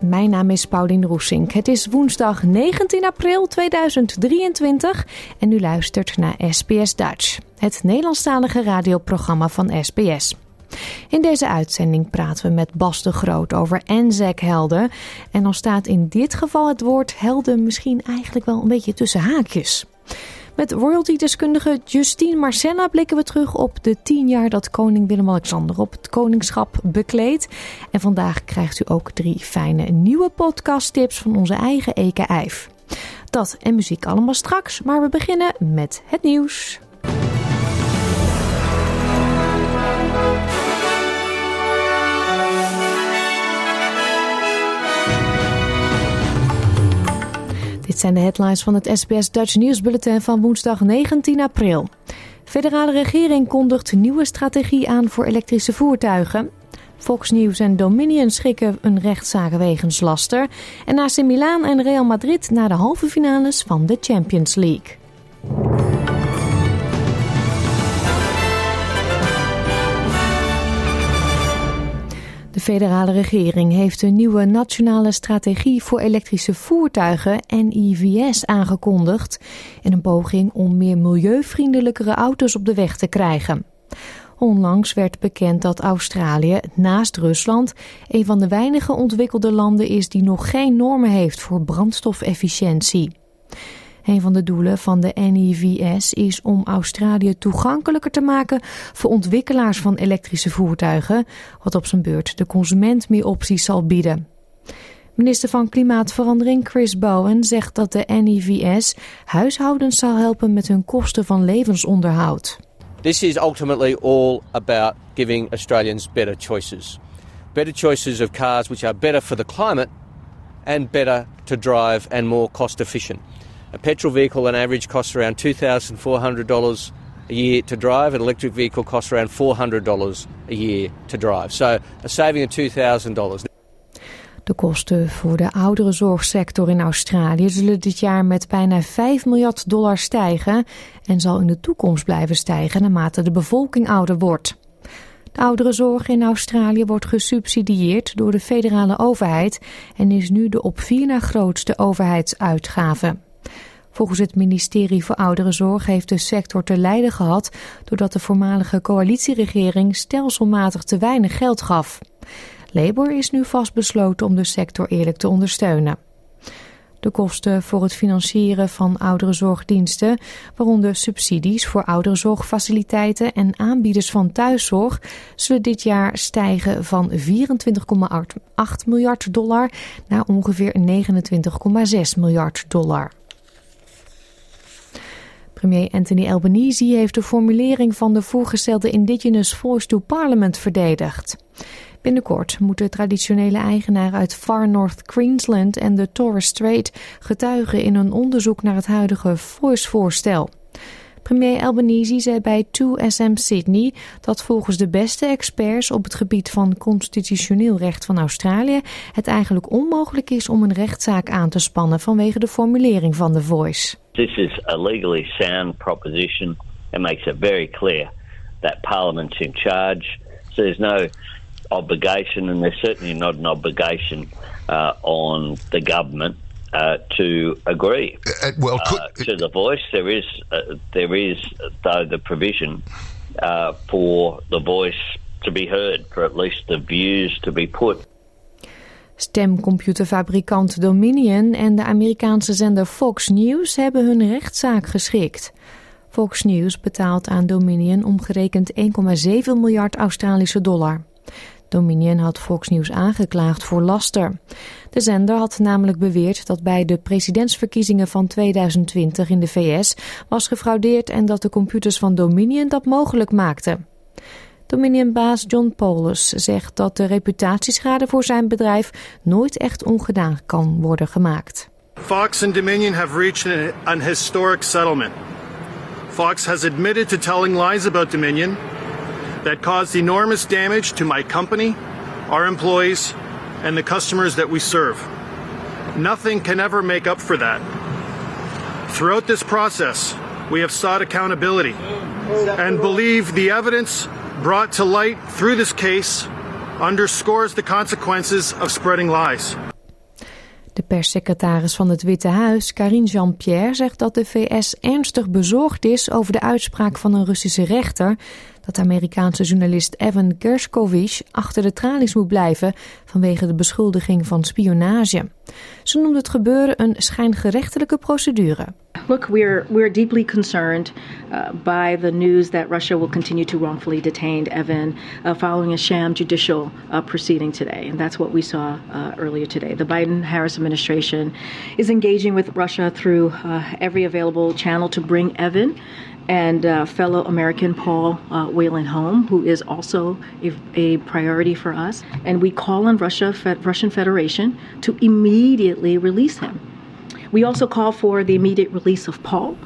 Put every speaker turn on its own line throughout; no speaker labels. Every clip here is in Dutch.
Mijn naam is Paulien Roesink. Het is woensdag 19 april 2023 en u luistert naar SBS Dutch, het Nederlandstalige radioprogramma van SBS. In deze uitzending praten we met Bas de Groot over Anzac-helden. En dan staat in dit geval het woord helden misschien eigenlijk wel een beetje tussen haakjes. Met royalty-deskundige Justine Marcella blikken we terug op de tien jaar dat koning Willem-Alexander op het koningschap bekleedt. En vandaag krijgt u ook drie fijne nieuwe podcasttips van onze eigen Eke. Dat en muziek allemaal straks, maar we beginnen met het nieuws. Dit zijn de headlines van het SBS Dutch Nieuwsbulletin van woensdag 19 april. Federale regering kondigt nieuwe strategie aan voor elektrische voertuigen. Fox News en Dominion schikken een rechtszaak wegens laster. En AC Milan en Real Madrid naar de halve finales van de Champions League. De federale regering heeft een nieuwe nationale strategie voor elektrische voertuigen NIVS aangekondigd in een poging om meer milieuvriendelijkere auto's op de weg te krijgen. Onlangs werd bekend dat Australië naast Rusland een van de weinige ontwikkelde landen is die nog geen normen heeft voor brandstofefficiëntie. Een van de doelen van de NIVS is om Australië toegankelijker te maken voor ontwikkelaars van elektrische voertuigen, wat op zijn beurt de consument meer opties zal bieden. Minister van Klimaatverandering Chris Bowen zegt dat de NIVS huishoudens zal helpen met hun kosten van levensonderhoud.
This is ultimately all about giving Australians better choices. Better choices of cars which are better for the climate and better to drive and more cost efficient. A petrol vehicle on average costs around $2,400 a year to drive. An electric vehicle costs around $400 a year to drive. So a saving of $2,000.
De kosten voor de ouderenzorgsector in Australië zullen dit jaar met bijna 5 miljard dollar stijgen en zal in de toekomst blijven stijgen naarmate de bevolking ouder wordt. De ouderenzorg in Australië wordt gesubsidieerd door de federale overheid en is nu de op vier na grootste overheidsuitgave. Volgens het ministerie voor Ouderenzorg heeft de sector te lijden gehad doordat de voormalige coalitieregering stelselmatig te weinig geld gaf. Labour is nu vastbesloten om de sector eerlijk te ondersteunen. De kosten voor het financieren van ouderenzorgdiensten, waaronder subsidies voor ouderenzorgfaciliteiten en aanbieders van thuiszorg, zullen dit jaar stijgen van 24,8 miljard dollar naar ongeveer 29,6 miljard dollar. Premier Anthony Albanese heeft de formulering van de voorgestelde Indigenous Voice to Parliament verdedigd. Binnenkort moeten traditionele eigenaren uit Far North Queensland en de Torres Strait getuigen in een onderzoek naar het huidige Voice-voorstel. Premier Albanese zei bij 2SM Sydney dat volgens de beste experts op het gebied van constitutioneel recht van Australië het eigenlijk onmogelijk is om een rechtszaak aan te spannen vanwege de formulering van de Voice.
This is a legally sound proposition and makes it very clear that Parliament's in charge. So there's no obligation, and there's certainly not an obligation uh, on the government uh, to agree.
Uh, well, could,
uh, to the voice, there is uh, there is though the provision uh, for the voice to be heard, for at least the views to be put
Stemcomputerfabrikant Dominion en de Amerikaanse zender Fox News hebben hun rechtszaak geschikt. Fox News betaalt aan Dominion omgerekend 1,7 miljard Australische dollar. Dominion had Fox News aangeklaagd voor laster. De zender had namelijk beweerd dat bij de presidentsverkiezingen van 2020 in de VS was gefraudeerd en dat de computers van Dominion dat mogelijk maakten. Dominion-baas John Polis zegt dat de reputatieschade voor zijn bedrijf nooit echt ongedaan kan worden gemaakt.
Fox and Dominion have reached an historic settlement. Fox has admitted to telling lies about Dominion that caused enormous damage to my company, our employees, and the customers that we serve. Nothing can ever make up for that. Throughout this process, we have sought accountability and believe the evidence brought to light through this case underscores the consequences of spreading lies.
De perssecretaris van het Witte Huis, Karine Jean-Pierre, zegt dat de VS ernstig bezorgd is over de uitspraak van een Russische rechter dat Amerikaanse journalist Evan Gershkovich achter de tralies moet blijven vanwege de beschuldiging van spionage. Ze noemde het gebeuren een schijngerechtelijke procedure.
Look, we're we're deeply concerned uh, by the news that Russia will continue to wrongfully detain Evan uh, following a sham judicial uh, proceeding today, and that's what we saw earlier today. The Biden-Harris administration is engaging with Russia through every available channel to bring Evan and uh, fellow American Paul uh, home, who is also a, a, priority for us. And we call on Russia, Fed, Russian Federation to immediately release him. We also call for the immediate release of Paul.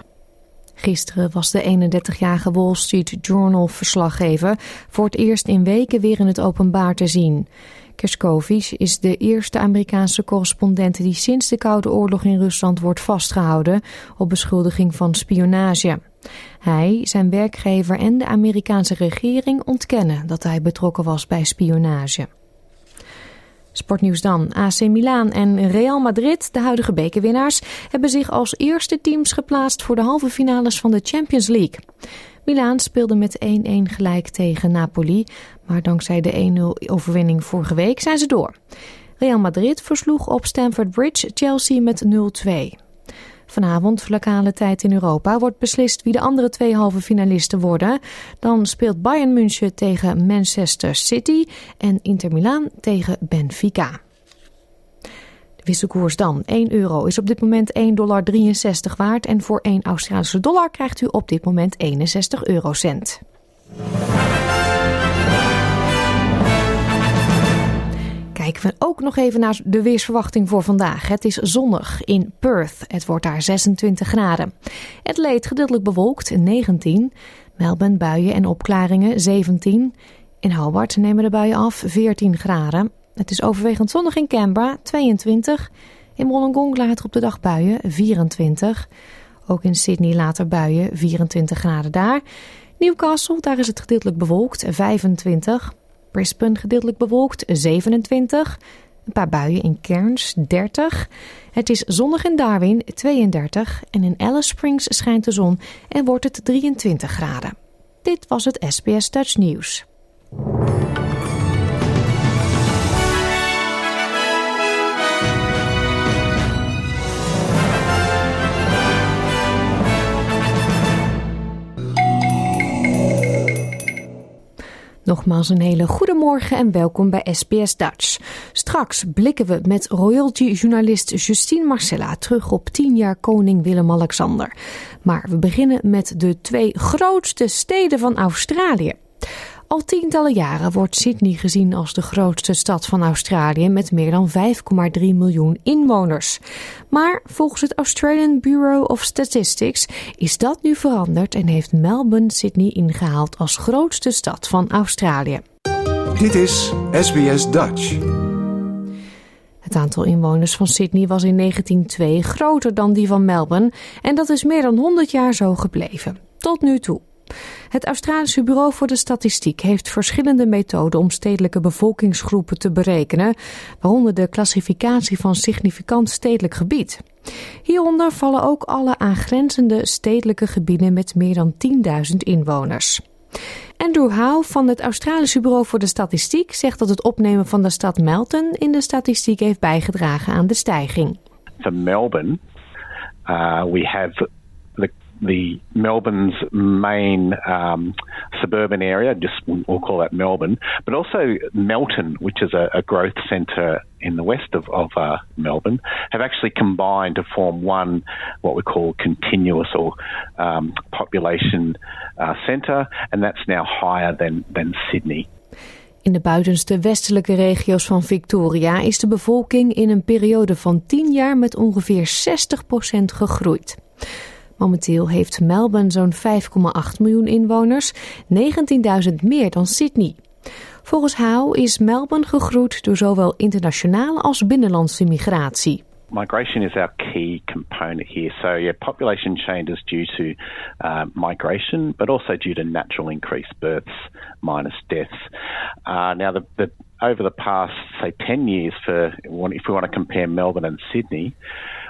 Gisteren was de 31-jarige Wall Street Journal-verslaggever voor het eerst in weken weer in het openbaar te zien. Kerskovich is de eerste Amerikaanse correspondent die sinds de Koude Oorlog in Rusland wordt vastgehouden op beschuldiging van spionage. Hij, zijn werkgever en de Amerikaanse regering ontkennen dat hij betrokken was bij spionage. Sportnieuws dan. AC Milan en Real Madrid, de huidige bekerwinnaars, hebben zich als eerste teams geplaatst voor de halve finales van de Champions League. Milaan speelde met 1-1 gelijk tegen Napoli, maar dankzij de 1-0 overwinning vorige week zijn ze door. Real Madrid versloeg op Stamford Bridge Chelsea met 0-2. Vanavond, lokale tijd in Europa, wordt beslist wie de andere twee halve finalisten worden. Dan speelt Bayern München tegen Manchester City en Inter Milaan tegen Benfica. Wisselkoers dan. 1 euro is op dit moment 1,63 dollar waard en voor 1 Australische dollar krijgt u op dit moment 61 eurocent. Kijken we ook nog even naar de weersverwachting voor vandaag. Het is zonnig in Perth. Het wordt daar 26 graden. Het leed gedeeltelijk bewolkt 19. Melbourne buien en opklaringen 17. In Hobart nemen de buien af 14 graden. Het is overwegend zonnig in Canberra 22. In Wollongong later op de dag buien 24. Ook in Sydney later buien 24 graden daar. Newcastle, daar is het gedeeltelijk bewolkt 25. Brisbane gedeeltelijk bewolkt 27. Een paar buien in Cairns 30. Het is zonnig in Darwin 32. En in Alice Springs schijnt de zon en wordt het 23 graden. Dit was het SBS Dutch News. Nogmaals een hele goede morgen en welkom bij SBS Dutch. Straks blikken we met royalty-journalist Justine Marcella terug op 10 jaar koning Willem-Alexander. Maar we beginnen met de twee grootste steden van Australië. Al tientallen jaren wordt Sydney gezien als de grootste stad van Australië met meer dan 5,3 miljoen inwoners. Maar volgens het Australian Bureau of Statistics is dat nu veranderd en heeft Melbourne Sydney ingehaald als grootste stad van Australië.
Dit is SBS Dutch.
Het aantal inwoners van Sydney was in 1902 groter dan die van Melbourne en dat is meer dan 100 jaar zo gebleven. Tot nu toe. Het Australische Bureau voor de Statistiek heeft verschillende methoden om stedelijke bevolkingsgroepen te berekenen, waaronder de klassificatie van significant stedelijk gebied. Hieronder vallen ook alle aangrenzende stedelijke gebieden met meer dan 10.000 inwoners. Andrew Howe van het Australische Bureau voor de Statistiek zegt dat het opnemen van de stad Melton in de statistiek heeft bijgedragen aan de stijging.
For Melbourne, uh, we have the Melbourne's main um, suburban area, just we'll call that Melbourne, but also Melton, which is a, a growth centre in the west of, of uh, Melbourne, have actually combined to form one, what we call continuous or um, population uh, centre, and that's now higher than, than Sydney.
In de buitenste westelijke regio's van Victoria is de bevolking in een periode van 10 jaar met ongeveer 60% gegroeid. Momenteel heeft Melbourne zo'n 5,8 miljoen inwoners, 19.000 meer dan Sydney. Volgens Howe is Melbourne gegroeid door zowel internationale als binnenlandse migratie.
Migration is our key component here. So, yeah, population change is due to uh, migration, but also due to natural increased births minus deaths. Uh, now, the, the, over the past, say, 10 years, for if we want to compare Melbourne and Sydney,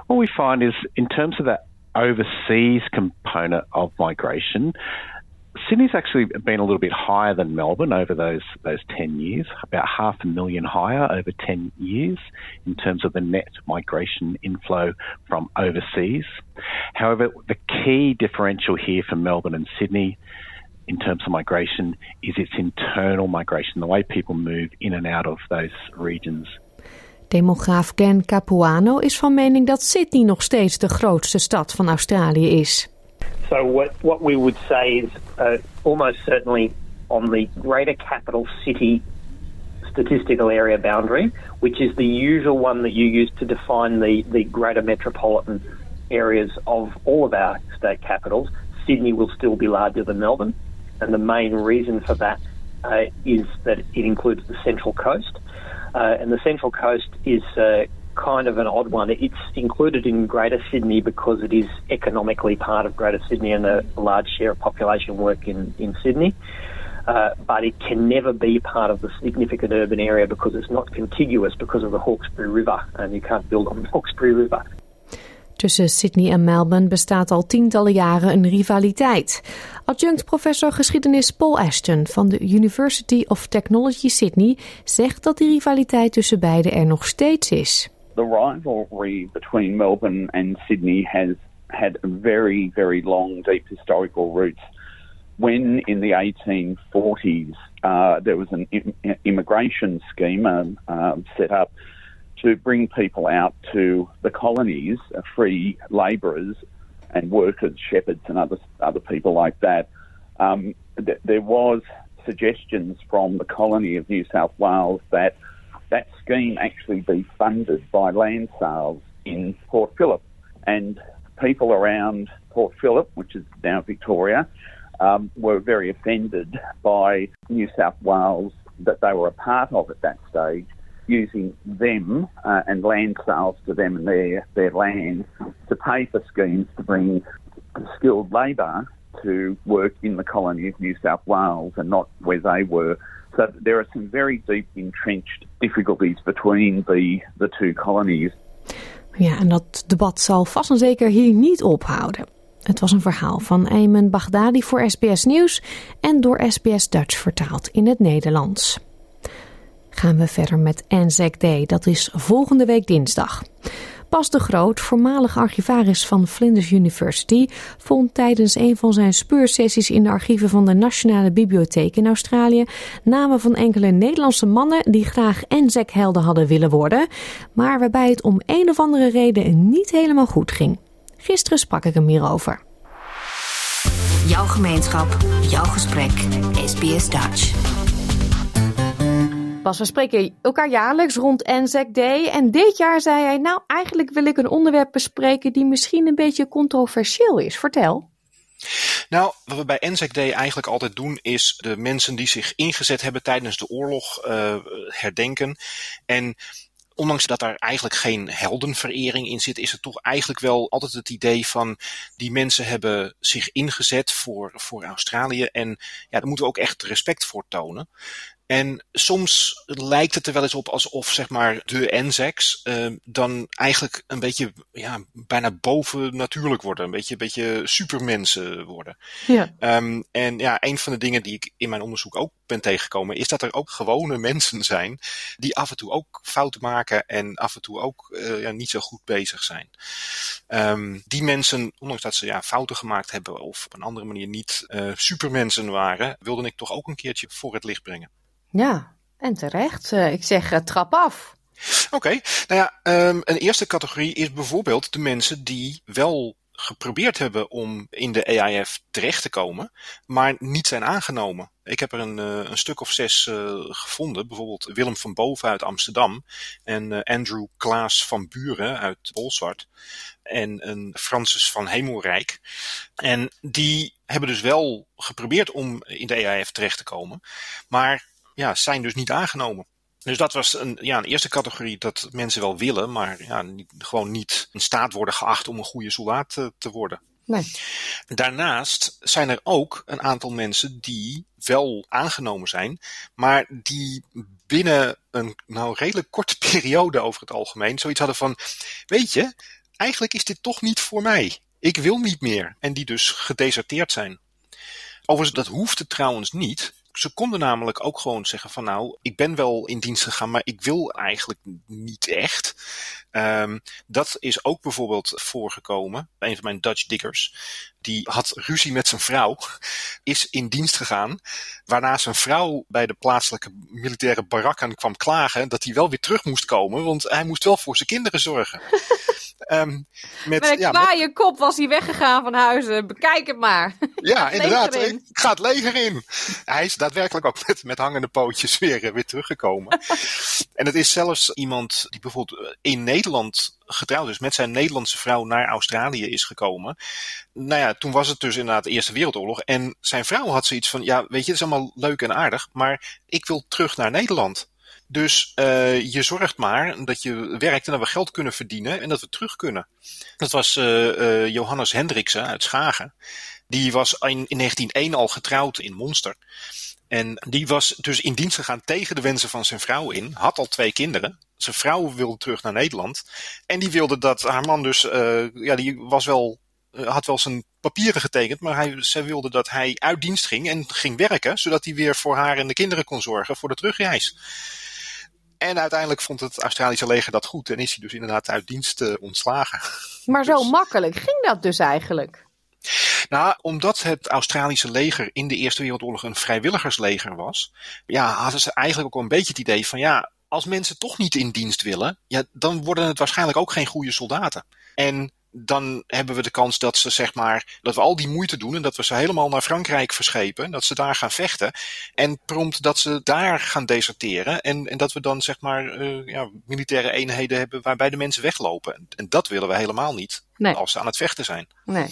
what we find is in terms of that overseas component of migration, Sydney's actually been a little bit higher than Melbourne over those those ten years, about half a million higher over ten years in terms of the net migration inflow from overseas. However, the key differential here for Melbourne and Sydney in terms of migration is its internal migration, the way people move in and out of those regions.
Demograaf Ken Capuano is van mening dat Sydney nog steeds de grootste stad van Australië is.
So what what we would say is uh, almost certainly on the greater capital city statistical area boundary, which is the usual one that you use to define the, the greater metropolitan areas of all of our state capitals, Sydney will still be larger than Melbourne. And the main reason for that uh, is that it includes the Central Coast. Uh, and the Central Coast is uh, kind of an odd one. It's included in Greater Sydney because it is economically part of Greater Sydney and a large share of population work in, in Sydney. Uh, but it can never be part of the significant urban area because it's not contiguous because of the Hawkesbury River and you can't build on the Hawkesbury River.
Tussen Sydney en Melbourne bestaat al tientallen jaren een rivaliteit. Adjunct professor geschiedenis Paul Ashton van de University of Technology Sydney zegt dat die rivaliteit tussen beiden er nog steeds is.
The rivalry between Melbourne and Sydney has had very, very long, deep historical roots. When in the 1840s uh, there was an immigration scheme um, um, set up to bring people out to the colonies, uh, free labourers and workers, shepherds and other other people like that. Um, th- there was suggestions from the colony of New South Wales that that scheme actually be funded by land sales in Port Phillip, and people around Port Phillip, which is now Victoria, um, were very offended by New South Wales that they were a part of at that stage using them uh, and land sales to them and their, their land to pay for schemes to bring skilled labour to work in the colony of New South Wales and not where they were. So there are some very deep entrenched difficulties between the, the two colonies.
Ja, en dat debat zal vast en zeker hier niet ophouden. Het was een verhaal van Ayman Baghdadi voor SBS Nieuws en door SBS Dutch vertaald in het Nederlands gaan we verder met Anzac Day. Dat is volgende week dinsdag. Bas de Groot, voormalig archivaris van Flinders University, vond tijdens een van zijn speursessies in de archieven van de Nationale Bibliotheek in Australië namen van enkele Nederlandse mannen die graag Anzac-helden hadden willen worden, maar waarbij het om een of andere reden niet helemaal goed ging. Gisteren sprak ik hem hierover.
Jouw gemeenschap, jouw gesprek, SBS Dutch.
Bas, we spreken elkaar jaarlijks rond Anzac Day. En dit jaar zei hij, nou eigenlijk wil ik een onderwerp bespreken die misschien een beetje controversieel is. Vertel.
Nou, wat we bij Anzac Day eigenlijk altijd doen, is de mensen die zich ingezet hebben tijdens de oorlog uh, herdenken. En ondanks dat daar eigenlijk geen heldenverering in zit, is het toch eigenlijk wel altijd het idee van die mensen hebben zich ingezet voor, voor Australië. En ja, daar moeten we ook echt respect voor tonen. En soms lijkt het er wel eens op alsof zeg maar, de Anzacs uh, dan eigenlijk een beetje ja, bijna boven natuurlijk worden. Een beetje, een beetje supermensen worden.
Ja.
Um, en ja, een van de dingen die ik in mijn onderzoek ook ben tegengekomen, is dat er ook gewone mensen zijn die af en toe ook fouten maken en af en toe ook uh, ja, niet zo goed bezig zijn. Um, die mensen, ondanks dat ze ja, fouten gemaakt hebben of op een andere manier niet uh, supermensen waren, wilde ik toch ook een keertje voor het licht brengen.
Ja, en terecht. Uh, ik zeg uh, trap af.
Oké, nou ja, um, een eerste categorie is bijvoorbeeld de mensen die wel geprobeerd hebben om in de AIF terecht te komen, maar niet zijn aangenomen. Ik heb er een, uh, een stuk of zes gevonden. Bijvoorbeeld Willem van Boven uit Amsterdam. En Andrew Klaas van Buren uit Bolsward. En een Francis van Hemelrijk. En die hebben dus wel geprobeerd om in de EAF terecht te komen. Maar ja, zijn dus niet aangenomen. Dus dat was een, ja, een eerste categorie dat mensen wel willen, maar ja, niet, gewoon niet in staat worden geacht om een goede soldaat te, te worden.
Nee.
Daarnaast zijn er ook een aantal mensen die wel aangenomen zijn, maar die binnen een nou redelijk korte periode over het algemeen zoiets hadden van, weet je, eigenlijk is dit toch niet voor mij. Ik wil niet meer. En die dus gedeserteerd zijn. Overigens, dat hoefde trouwens niet. Ze konden namelijk ook gewoon zeggen van nou, ik ben wel in dienst gegaan, maar ik wil eigenlijk niet echt. Um, dat is ook bijvoorbeeld voorgekomen. Een van mijn Dutch diggers, die had ruzie met zijn vrouw, is in dienst gegaan. Waarna zijn vrouw bij de plaatselijke militaire barakken kwam klagen dat hij wel weer terug moest komen, want hij moest wel voor zijn kinderen zorgen.
Um, met, met een ja, kwaaie met... kop was hij weggegaan van huizen. Bekijk het maar.
Ja, inderdaad. Ik ga het leger in. Hij is daadwerkelijk ook met, met hangende pootjes weer, weer teruggekomen. en het is zelfs iemand die bijvoorbeeld in Nederland getrouwd is met zijn Nederlandse vrouw naar Australië is gekomen. Nou ja, toen was het dus inderdaad de Eerste Wereldoorlog. En zijn vrouw had zoiets van, ja, weet je, het is allemaal leuk en aardig, maar ik wil terug naar Nederland. Dus uh, je zorgt maar dat je werkt en dat we geld kunnen verdienen en dat we terug kunnen. Dat was uh, uh, Johannes Hendriksen uit Schagen. Die was in, in 1901 al getrouwd in Monster. En die was dus in dienst gegaan tegen de wensen van zijn vrouw in. Had al twee kinderen. Zijn vrouw wilde terug naar Nederland. En die wilde dat haar man dus, ja, die was wel had wel zijn papieren getekend, maar hij, zij wilde dat hij uit dienst ging en ging werken, zodat hij weer voor haar en de kinderen kon zorgen voor de terugreis. En uiteindelijk vond het Australische leger dat goed en is hij dus inderdaad uit dienst uh, ontslagen.
Maar zo dus... makkelijk ging dat dus eigenlijk?
Nou, omdat het Australische leger in de Eerste Wereldoorlog een vrijwilligersleger was, ja, hadden ze eigenlijk ook een beetje het idee van ja, als mensen toch niet in dienst willen, ja, dan worden het waarschijnlijk ook geen goede soldaten. En dan hebben we de kans dat ze zeg maar, dat we al die moeite doen en dat we ze helemaal naar Frankrijk verschepen, dat ze daar gaan vechten en prompt dat ze daar gaan deserteren en, en dat we dan zeg maar uh, ja, militaire eenheden hebben waarbij de mensen weglopen. En, en dat willen we helemaal niet
nee.
als ze aan het vechten zijn.
Nee.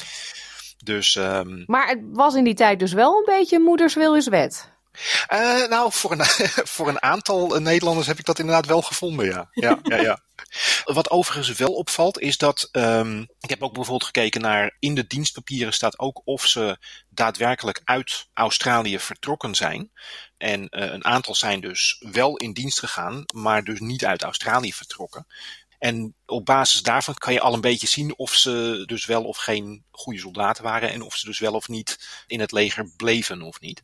Dus, um,
maar het was in die tijd dus wel een beetje moeders wil is wet.
Uh, nou, voor een, voor een aantal Nederlanders heb ik dat inderdaad wel gevonden, ja. ja, ja, ja. Wat overigens wel opvalt is dat, um, ik heb ook bijvoorbeeld gekeken naar, in de dienstpapieren staat ook of ze daadwerkelijk uit Australië vertrokken zijn. En uh, een aantal zijn dus wel in dienst gegaan, maar dus niet uit Australië vertrokken. En op basis daarvan kan je al een beetje zien of ze dus wel of geen goede soldaten waren en of ze dus wel of niet in het leger bleven of niet.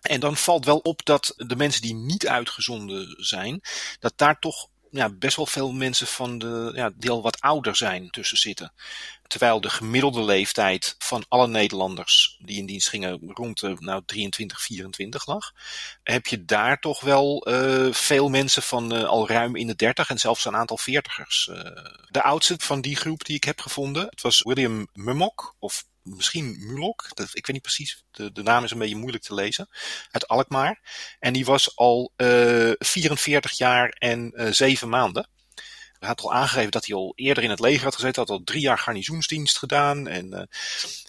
En dan valt wel op dat de mensen die niet uitgezonden zijn, dat daar toch ja, best wel veel mensen van de, ja, die al wat ouder zijn tussen zitten. Terwijl de gemiddelde leeftijd van alle Nederlanders die in dienst gingen rond de nou, 23, 24 lag, heb je daar toch wel uh, veel mensen van uh, al ruim in de 30 en zelfs een aantal veertigers. Uh, de oudste van die groep die ik heb gevonden, het was William Mummock, of misschien Mulok, ik weet niet precies, de, de naam is een beetje moeilijk te lezen, uit Alkmaar. En die was al uh, 44 jaar en uh, 7 maanden. Hij had al aangegeven dat hij al eerder in het leger had gezeten, had al drie jaar garnizoensdienst gedaan en uh,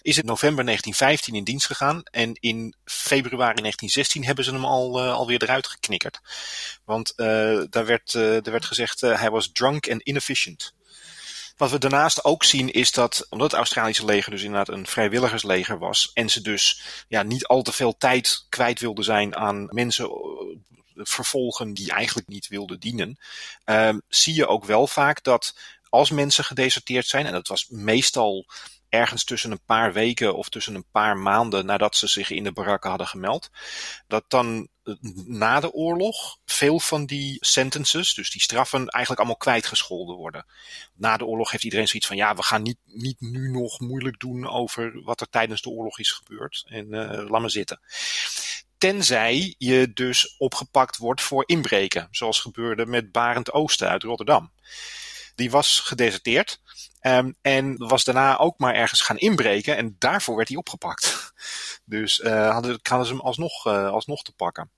is in november 1915 in dienst gegaan. En in februari 1916 hebben ze hem al, alweer eruit geknikkerd. Want daar, werd, er werd gezegd, hij was drunk and inefficient. Wat we daarnaast ook zien is dat, omdat het Australische leger dus inderdaad een vrijwilligersleger was, en ze dus ja, niet al te veel tijd kwijt wilden zijn aan mensen vervolgen die eigenlijk niet wilden dienen, ehm, zie je ook wel vaak dat als mensen gedeserteerd zijn, en dat was meestal ergens tussen een paar weken of tussen een paar maanden nadat ze zich in de barakken hadden gemeld, dat dan eh, na de oorlog veel van die sentences, dus die straffen, eigenlijk allemaal kwijtgescholden worden. Na de oorlog heeft iedereen zoiets van, ja, we gaan niet, niet nu nog moeilijk doen over wat er tijdens de oorlog is gebeurd. En uh, laat maar zitten. Tenzij je dus opgepakt wordt voor inbreken, zoals gebeurde met Barend Oosten uit Rotterdam. Die was gedeserteerd um, en was daarna ook maar ergens gaan inbreken en daarvoor werd hij opgepakt. Dus uh, hadden, hadden ze hem alsnog, uh, alsnog te pakken.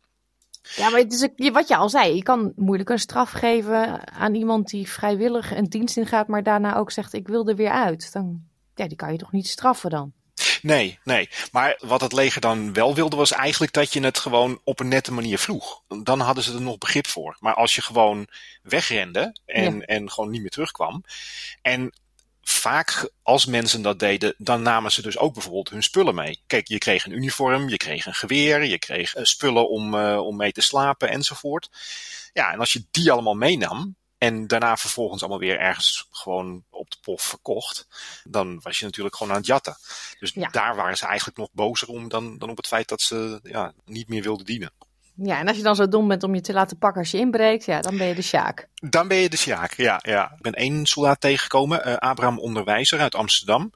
Ja, maar het is wat je al zei, je kan moeilijk een straf geven aan iemand die vrijwillig een dienst ingaat, maar daarna ook zegt ik wil er weer uit. Dan, ja, die kan je toch niet straffen dan?
Nee, nee. Maar wat het leger dan wel wilde was eigenlijk dat je het gewoon op een nette manier vroeg. Dan hadden ze er nog begrip voor. Maar als je gewoon wegrende en, ja. en gewoon niet meer terugkwam. En vaak als mensen dat deden, dan namen ze dus ook bijvoorbeeld hun spullen mee. Kijk, je kreeg een uniform, je kreeg een geweer, je kreeg spullen om, uh, om mee te slapen enzovoort. Ja, en als je die allemaal meenam, en daarna vervolgens allemaal weer ergens gewoon op de pof verkocht. Dan was je natuurlijk gewoon aan het jatten. Dus ja. daar waren ze eigenlijk nog bozer om dan, dan op het feit dat ze ja, niet meer wilden dienen.
Ja, en als je dan zo dom bent om je te laten pakken als je inbreekt, ja, dan ben je de Sjaak.
Dan ben je de Sjaak, ja. ja. Ik ben één soldaat tegengekomen, uh, Abraham Onderwijzer uit Amsterdam.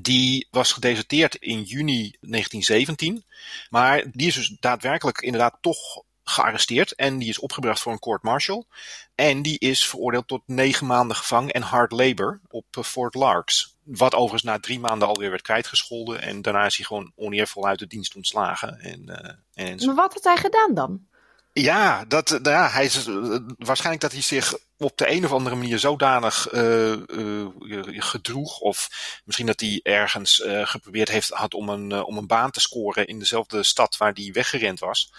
Die was gedeserteerd in juni 1917. Maar die is dus daadwerkelijk inderdaad toch gearresteerd en die is opgebracht voor een court-martial. En die is veroordeeld tot negen maanden gevangen en hard labor op Fort Larks. Wat overigens na drie maanden alweer werd kwijtgescholden. En daarna is hij gewoon oneervol uit de dienst ontslagen. En, uh, en
maar wat had hij gedaan dan?
Ja, dat, ja hij is, waarschijnlijk dat hij zich op de een of andere manier zodanig uh, uh, gedroeg. Of misschien dat hij ergens uh, geprobeerd heeft had om een, om een baan te scoren in dezelfde stad waar hij weggerend was.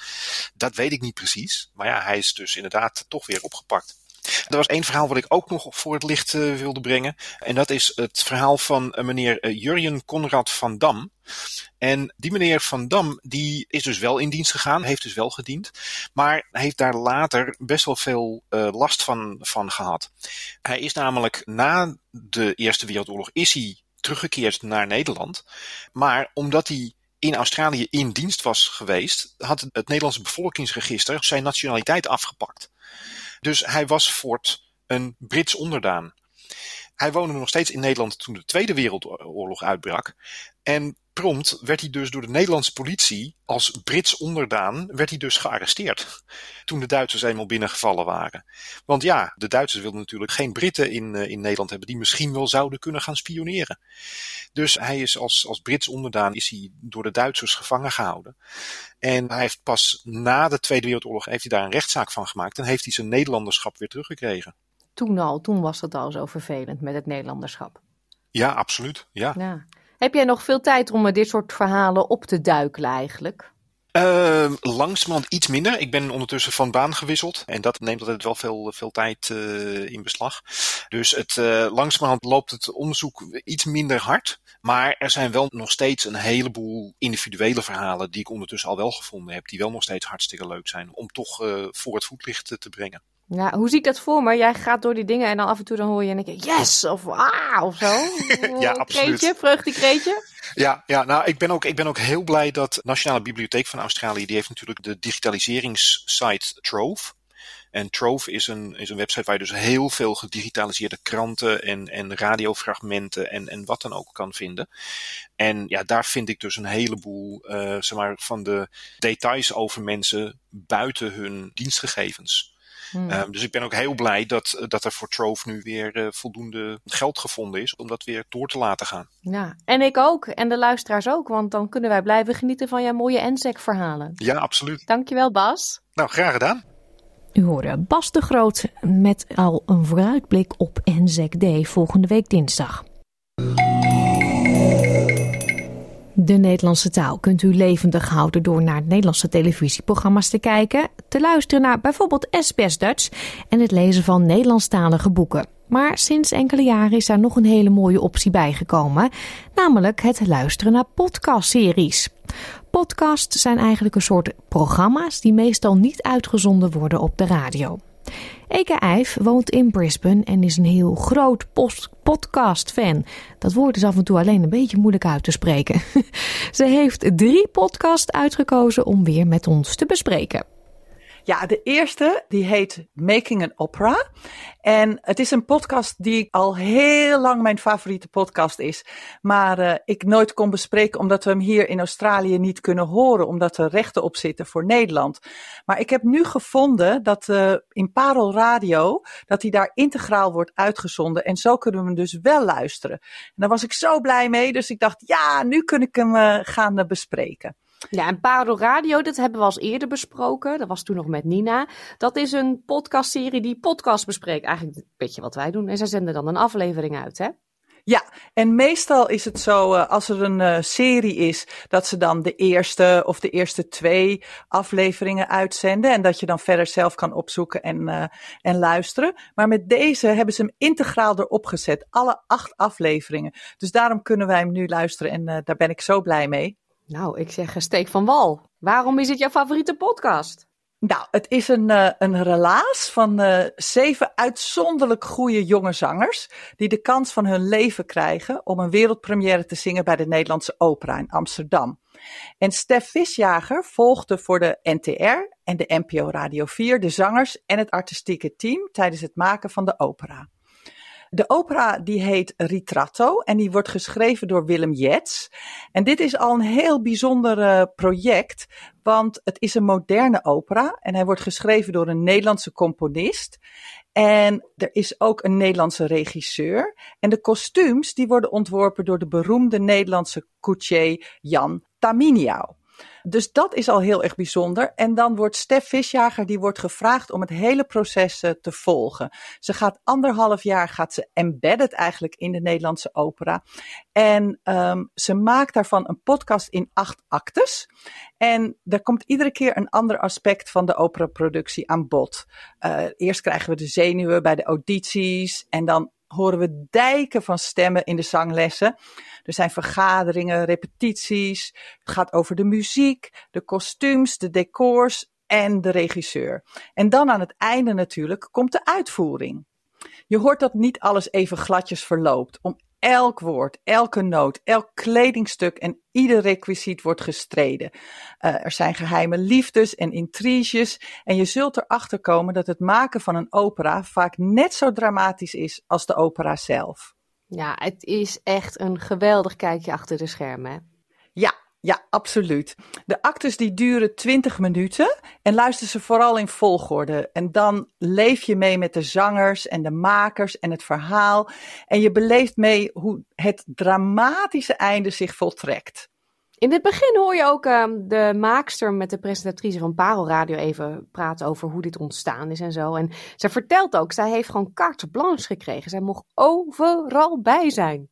Dat weet ik niet precies. Maar ja, hij is dus inderdaad toch weer opgepakt. Er was één verhaal wat ik ook nog voor het licht uh, wilde brengen. En dat is het verhaal van uh, meneer uh, Jurjen Conrad van Dam. En die meneer Van Dam, die is dus wel in dienst gegaan, heeft dus wel gediend. Maar heeft daar later best wel veel last van, van gehad. Hij is namelijk na de Eerste Wereldoorlog is hij teruggekeerd naar Nederland. Maar omdat hij in Australië in dienst was geweest, had het Nederlandse bevolkingsregister zijn nationaliteit afgepakt. Dus hij was voort een Brits onderdaan. Hij woonde nog steeds in Nederland toen de Tweede Wereldoorlog uitbrak. En prompt werd hij dus door de Nederlandse politie als Brits onderdaan werd hij dus gearresteerd. Toen de Duitsers eenmaal binnengevallen waren. Want ja, de Duitsers wilden natuurlijk geen Britten in, uh, in Nederland hebben die misschien wel zouden kunnen gaan spioneren. Dus hij is als, als Brits onderdaan is hij door de Duitsers gevangen gehouden. En hij heeft pas na de Tweede Wereldoorlog heeft hij daar een rechtszaak van gemaakt en heeft hij zijn Nederlanderschap weer teruggekregen.
Toen al, toen was het al zo vervelend met het Nederlanderschap.
Ja, absoluut. Ja.
ja. Heb jij nog veel tijd om dit soort verhalen op te duikelen eigenlijk?
Uh, langzamerhand iets minder. Ik ben ondertussen van baan gewisseld. En dat neemt altijd wel veel, veel tijd uh, in beslag. Dus het, uh, langzamerhand loopt het onderzoek iets minder hard. Maar er zijn wel nog steeds een heleboel individuele verhalen die ik ondertussen al wel gevonden heb. Die wel nog steeds hartstikke leuk zijn om toch voor het voetlicht te brengen.
Ja, hoe zie ik dat voor me? Jij gaat door die dingen en dan af en toe dan hoor je en ik yes of ah of zo.
ja, absoluut.
Kreetje, vreugdekreetje.
Ja, ja, nou ik ben, ook, ik ben ook heel blij dat Nationale Bibliotheek van Australië, die heeft natuurlijk de digitaliseringssite Trove. En Trove is een, is een website waar je dus heel veel gedigitaliseerde kranten en, en radiofragmenten en, en wat dan ook kan vinden. En ja, daar vind ik dus een heleboel uh, zeg maar, van de details over mensen buiten hun dienstgegevens. Hmm. Um, dus ik ben ook heel blij dat, dat er voor Trove nu weer uh, voldoende geld gevonden is om dat weer door te laten gaan.
Ja, en ik ook. En de luisteraars ook, want dan kunnen wij blijven genieten van jouw mooie NSEC-verhalen.
Ja, absoluut.
Dankjewel, Bas.
Nou, graag gedaan.
U hoorde Bas de Groot met al een vooruitblik op NSEC Day volgende week dinsdag. De Nederlandse taal kunt u levendig houden door naar Nederlandse televisieprogramma's te kijken, te luisteren naar bijvoorbeeld SBS Dutch en het lezen van Nederlandstalige boeken. Maar sinds enkele jaren is daar nog een hele mooie optie bijgekomen, namelijk het luisteren naar podcastseries. Podcasts zijn eigenlijk een soort programma's die meestal niet uitgezonden worden op de radio. Eke Eif woont in Brisbane en is een heel groot podcast-fan. Dat woord is af en toe alleen een beetje moeilijk uit te spreken. Ze heeft drie podcasts uitgekozen om weer met ons te bespreken.
Ja, de eerste die heet Making an Opera. En het is een podcast die al heel lang mijn favoriete podcast is. Maar uh, ik nooit kon bespreken omdat we hem hier in Australië niet kunnen horen. Omdat er rechten op zitten voor Nederland. Maar ik heb nu gevonden dat uh, in Parel Radio, dat hij daar integraal wordt uitgezonden. En zo kunnen we hem dus wel luisteren. En daar was ik zo blij mee. Dus ik dacht, ja, nu kun ik hem uh, gaan bespreken.
Ja, en Parel Radio, dat hebben we al eerder besproken. Dat was toen nog met Nina. Dat is een podcastserie die podcast bespreekt. Eigenlijk een beetje wat wij doen. En zij zenden dan een aflevering uit, hè?
Ja, en meestal is het zo, uh, als er een uh, serie is, dat ze dan de eerste of de eerste twee afleveringen uitzenden. En dat je dan verder zelf kan opzoeken en, uh, en luisteren. Maar met deze hebben ze hem integraal erop gezet. Alle acht afleveringen. Dus daarom kunnen wij hem nu luisteren en daar ben ik zo blij mee.
Nou, ik zeg steek van wal. Waarom is het jouw favoriete podcast?
Nou, het is een, uh, een relaas van uh, zeven uitzonderlijk goede jonge zangers. die de kans van hun leven krijgen om een wereldpremière te zingen bij de Nederlandse Opera in Amsterdam. En Stef Visjager volgde voor de NTR en de NPO Radio 4 de zangers en het artistieke team tijdens het maken van de opera. De opera die heet Ritratto en die wordt geschreven door Willem Jets. En dit is al een heel bijzonder uh, project, want het is een moderne opera en hij wordt geschreven door een Nederlandse componist. En er is ook een Nederlandse regisseur. En de kostuums die worden ontworpen door de beroemde Nederlandse coutier Jan Taminiau. Dus dat is al heel erg bijzonder. En dan wordt Stef Visjager, die wordt gevraagd om het hele proces uh, te volgen. Ze gaat anderhalf jaar, gaat ze embedded eigenlijk in de Nederlandse opera. En um, ze maakt daarvan een podcast in acht actes. En er komt iedere keer een ander aspect van de operaproductie aan bod. Uh, eerst krijgen we de zenuwen bij de audities en dan horen we dijken van stemmen in de zanglessen. Er zijn vergaderingen, repetities. Het gaat over de muziek, de kostuums, de decors en de regisseur. En dan aan het einde natuurlijk komt de uitvoering. Je hoort dat niet alles even gladjes verloopt. Om elk woord, elke noot, elk kledingstuk en ieder requisiet wordt gestreden. Uh, er zijn geheime liefdes en intriges en je zult erachter komen dat het maken van een opera vaak net zo dramatisch is als de opera zelf.
Ja, het is echt een geweldig kijkje achter de schermen.
Ja, ja, absoluut. De actes die duren 20 minuten en luister ze vooral in volgorde. En dan leef je mee met de zangers en de makers en het verhaal. En je beleeft mee hoe het dramatische einde zich voltrekt.
In het begin hoor je ook uh, de maakster met de presentatrice van Parel Radio even praten over hoe dit ontstaan is en zo. En zij vertelt ook, zij heeft gewoon carte blanche gekregen. Zij mocht overal bij zijn.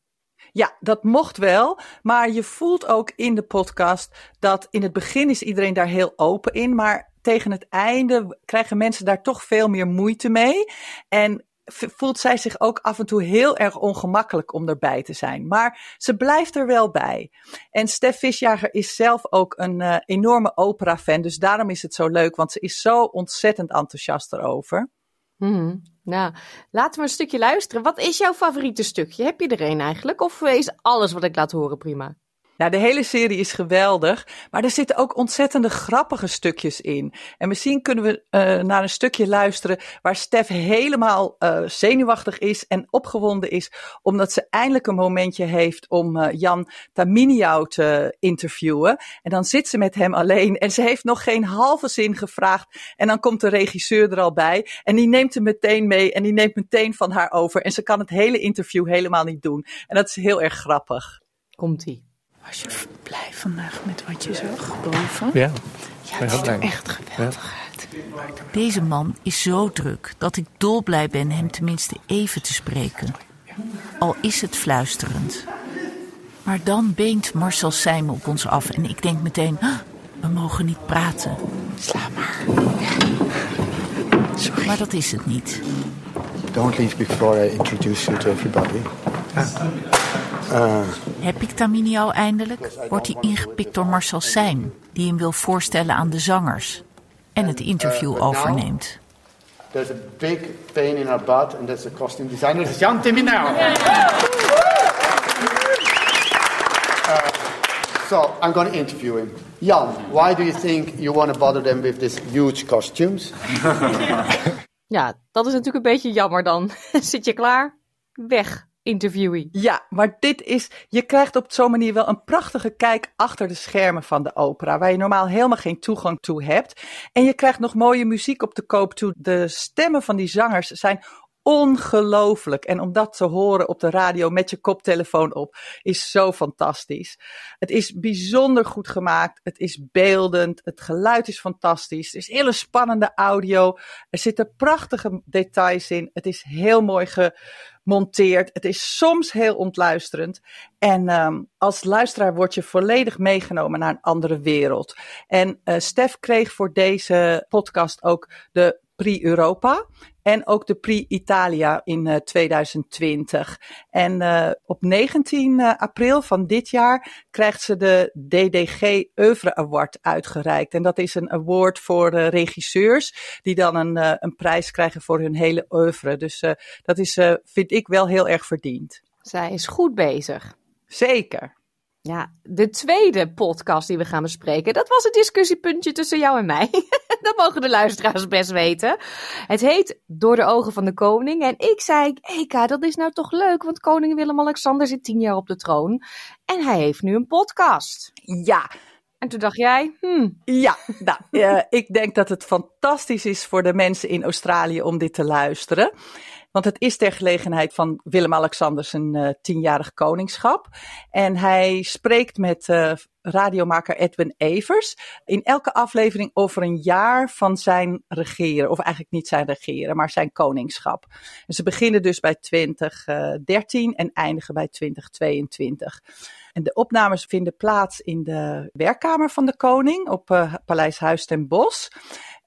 Ja, dat mocht wel. Maar je voelt ook in de podcast dat in het begin is iedereen daar heel open in. Maar tegen het einde krijgen mensen daar toch veel meer moeite mee. En voelt zij zich ook af en toe heel erg ongemakkelijk om erbij te zijn. Maar ze blijft er wel bij. En Stef Visjager is zelf ook een uh, enorme opera-fan. Dus daarom is het zo leuk, want ze is zo ontzettend enthousiast erover.
Mm, nou, laten we een stukje luisteren. Wat is jouw favoriete stukje? Heb je er een eigenlijk? Of is alles wat ik laat horen prima?
Nou, de hele serie is geweldig, maar er zitten ook ontzettende grappige stukjes in. En misschien kunnen we uh, naar een stukje luisteren waar Stef helemaal uh, zenuwachtig is en opgewonden is, omdat ze eindelijk een momentje heeft om uh, Jan Taminiau te interviewen. En dan zit ze met hem alleen en ze heeft nog geen halve zin gevraagd. En dan komt de regisseur er al bij en die neemt hem meteen mee en die neemt meteen van haar over. En ze kan het hele interview helemaal niet doen. En dat is heel erg grappig.
Komt-ie.
Was je blij vandaag met wat je zag boven?
Ja.
Ja, het ziet er echt geweldig uit.
Deze man is zo druk dat ik dolblij ben hem tenminste even te spreken. Al is het fluisterend. Maar dan beent Marcel Seijmen op ons af en ik denk meteen, "Ah, we mogen niet praten.
Sla maar. Sorry.
Maar dat is het niet.
Don't leave before I introduce you to everybody.
Heb ik Tamini al eindelijk? Wordt hij ingepikt door Marcel Seim, die hem wil voorstellen aan de zangers en het interview
Uh, but now-
overneemt.
There's a big pain in our butt, and that's the costume designer. Jan Timmy now. Uh, so I'm going to interview him. Jan, why do you think you want to bother them with these huge costumes?
Ja, dat is natuurlijk een beetje jammer dan. Zit je klaar? Weg, interviewee.
Ja, maar dit is. Je krijgt op zo'n manier wel een prachtige kijk achter de schermen van de opera. Waar je normaal helemaal geen toegang toe hebt. En je krijgt nog mooie muziek op de koop toe. De stemmen van die zangers zijn ongelooflijk. En om dat te horen op de radio met je koptelefoon op is zo fantastisch. Het is bijzonder goed gemaakt. Het is beeldend. Het geluid is fantastisch. Er is hele spannende audio. Er zitten prachtige details in. Het is heel mooi gemonteerd. Het is soms heel ontluisterend. En ehm, als luisteraar word je volledig meegenomen naar een andere wereld. En eh Stef kreeg voor deze podcast ook de Prix Europa. En ook de Prix Italia in eh, 2020. En eh, op 19 eh, april van dit jaar krijgt ze de DDG Oeuvre Award uitgereikt. En dat is een award voor eh, regisseurs die dan een, eh, een prijs krijgen voor hun hele oeuvre. Dus eh, dat is, eh, vind ik wel heel erg verdiend.
Zij is goed bezig.
Zeker.
Ja, de tweede podcast die we gaan bespreken, dat was een discussiepuntje tussen jou en mij. dat mogen de luisteraars best weten. Het heet Door de ogen van de koning. En ik zei, Eka, dat is nou toch leuk, want koning Willem-Alexander zit tien jaar op de troon. En hij heeft nu een podcast.
Ja.
En toen dacht jij, hmm.
Ja, nou, eh, ik denk dat het fantastisch is voor de mensen in Australië om dit te luisteren. Want het is ter gelegenheid van Willem-Alexander zijn eh, tienjarig koningschap. En hij spreekt met eh, radiomaker Edwin Evers in elke aflevering over een jaar van zijn regeren. Of eigenlijk niet zijn regeren, maar zijn koningschap. Ze beginnen dus bij 2013 en eindigen bij 2022. En de opnames vinden plaats in de werkkamer van de koning op eh, Paleis Huis ten Bosch.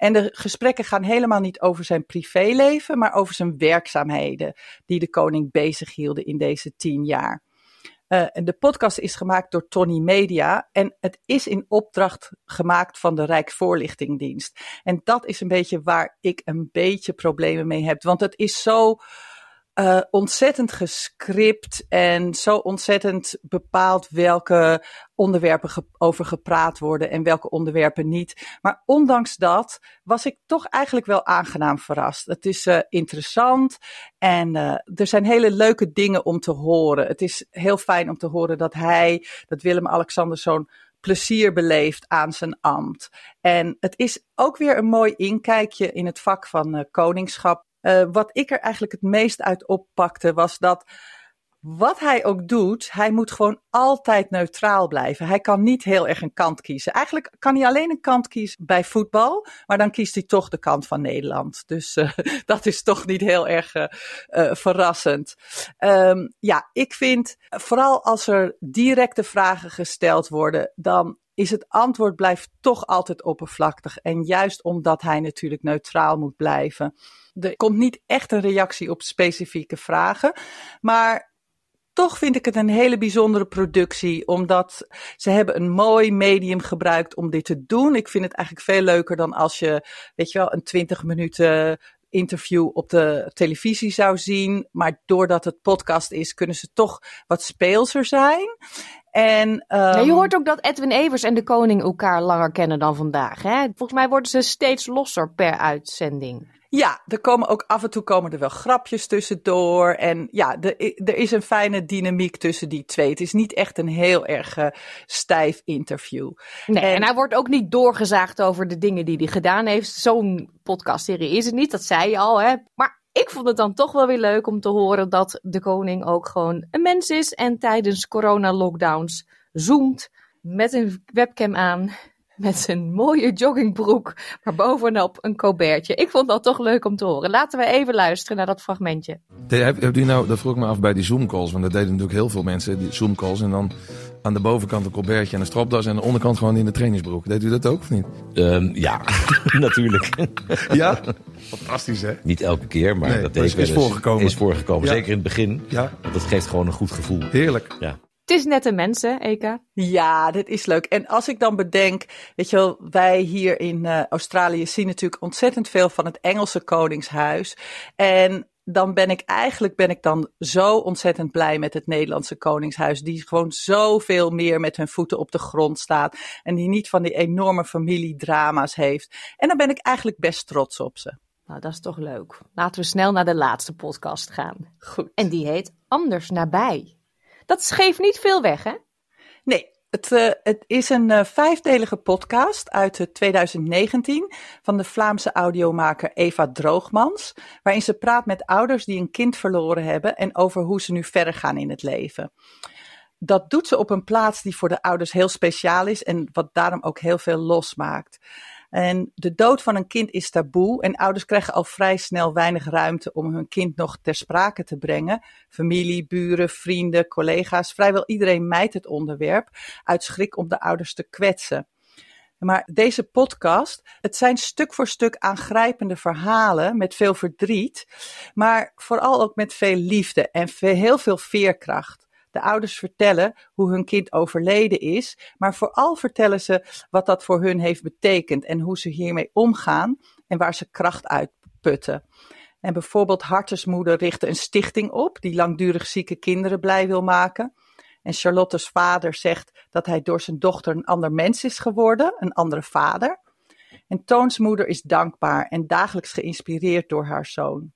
En de gesprekken gaan helemaal niet over zijn privéleven, maar over zijn werkzaamheden die de koning bezig hielden in deze tien jaar. Uh, de podcast is gemaakt door Tony Media en het is in opdracht gemaakt van de Rijksvoorlichtingdienst. En dat is een beetje waar ik een beetje problemen mee heb, want het is zo uh, ontzettend gescript en zo ontzettend bepaald welke onderwerpen over gepraat worden en welke onderwerpen niet. Maar ondanks dat was ik toch eigenlijk wel aangenaam verrast. Het is uh, interessant en uh, er zijn hele leuke dingen om te horen. Het is heel fijn om te horen dat hij, dat Willem-Alexander zo'n plezier beleeft aan zijn ambt. En het is ook weer een mooi inkijkje in het vak van koningschap. Uh, wat ik er eigenlijk het meest uit oppakte was dat wat hij ook doet, hij moet gewoon altijd neutraal blijven. Hij kan niet heel erg een kant kiezen. Eigenlijk kan hij alleen een kant kiezen bij voetbal, maar dan kiest hij toch de kant van Nederland. Dus uh, dat is toch niet heel erg uh, verrassend. Um, ja, ik vind vooral als er directe vragen gesteld worden, dan is het antwoord blijft toch altijd oppervlakkig. En juist omdat hij natuurlijk neutraal moet blijven. Er komt niet echt een reactie op specifieke vragen. Maar toch vind ik het een hele bijzondere productie, omdat ze hebben een mooi medium gebruikt om dit te doen. Ik vind het eigenlijk veel leuker dan als je, weet je wel, een 20 minuten interview op de televisie zou zien. Maar doordat het podcast is, kunnen ze toch wat speelser zijn. En, um...
je hoort ook dat Edwin Evers en de koning elkaar langer kennen dan vandaag. Hè? Volgens mij worden ze steeds losser per uitzending.
Ja, er komen ook af en toe komen er wel grapjes tussendoor. En ja, de, er is een fijne dynamiek tussen die twee. Het is niet echt een heel erg uh, stijf interview.
Nee, en, en, hij wordt ook niet doorgezaagd over de dingen die hij gedaan heeft. Zo'n podcastserie is het niet, dat zei je al. Hè? Maar ik vond het dan toch wel weer leuk om te horen dat de koning ook gewoon een mens is. En tijdens corona-lockdowns zoomt met een webcam aan met zijn mooie joggingbroek, maar bovenop een colbertje. Ik vond dat toch leuk om te horen. Laten we even luisteren naar dat fragmentje.
Heb, heb u nou, dat vroeg ik me af bij die Zoom-calls, want dat deden natuurlijk heel veel mensen, die Zoom-calls. En dan aan de bovenkant een colbertje en een stropdas en aan de onderkant gewoon in de trainingsbroek. Deed u dat ook of niet?
Ehm, ja, natuurlijk.
ja? Fantastisch hè?
Niet elke keer, maar
Nee,
dat is,
is- is
wel eens-
voorgekomen.
Is voorgekomen,
Ja.
zeker in het begin.
Ja.
Want dat geeft gewoon een goed gevoel.
Heerlijk.
Ja.
Het is net een mensen, Eka.
Ja, dit is leuk. En als ik dan bedenk, weet je wel, wij hier in eh, Australië zien natuurlijk ontzettend veel van het Engelse Koningshuis. En dan ben ik eigenlijk ben ik dan zo ontzettend blij met het Nederlandse Koningshuis. Die gewoon zoveel meer met hun voeten op de grond staat. En die niet van die enorme familiedrama's heeft. En dan ben ik eigenlijk best trots op ze.
Nou, dat is toch leuk. Laten we snel naar de laatste podcast gaan.
Goed.
En die heet Anders nabij. Dat geeft niet veel weg, hè?
Nee, het, eh, het is een eh, vijfdelige podcast uit eh, 2019 van de Vlaamse audiomaker Eva Droogmans, waarin ze praat met ouders die een kind verloren hebben en over hoe ze nu verder gaan in het leven. Dat doet ze op een plaats die voor de ouders heel speciaal is en wat daarom ook heel veel losmaakt. En de dood van een kind is taboe en ouders krijgen al vrij snel weinig ruimte om hun kind nog ter sprake te brengen. Familie, buren, vrienden, collega's, vrijwel iedereen mijt het onderwerp uit schrik om de ouders te kwetsen. Maar deze podcast, het zijn stuk voor stuk aangrijpende verhalen met veel verdriet, maar vooral ook met veel liefde en heel veel veerkracht. De ouders vertellen hoe hun kind overleden is, maar vooral vertellen ze wat dat voor hun heeft betekend en hoe ze hiermee omgaan en waar ze kracht uit putten. En bijvoorbeeld Hartesmoeder richtte een stichting op die langdurig zieke kinderen blij wil maken. En Charlotte's vader zegt dat hij door zijn dochter een ander mens is geworden, een andere vader. En Toons moeder is dankbaar en dagelijks geïnspireerd door haar zoon.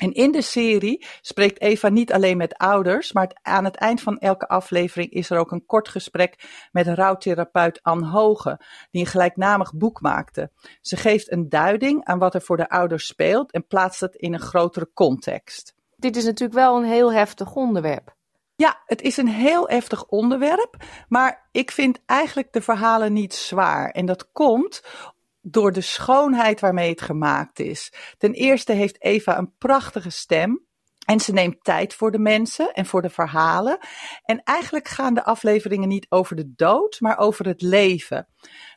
En in de serie spreekt Eva niet alleen met ouders, maar aan het eind van elke aflevering is er ook een kort gesprek met rouwtherapeut Anne Hoge, die een gelijknamig boek maakte. Ze geeft een duiding aan wat er voor de ouders speelt en plaatst het in een grotere context.
Dit is natuurlijk wel een heel heftig onderwerp.
Ja, het is een heel heftig onderwerp, maar ik vind eigenlijk de verhalen niet zwaar. En dat komt door de schoonheid waarmee het gemaakt is. Ten eerste heeft Eva een prachtige stem. En ze neemt tijd voor de mensen en voor de verhalen. En eigenlijk gaan de afleveringen niet over de dood, maar over het leven.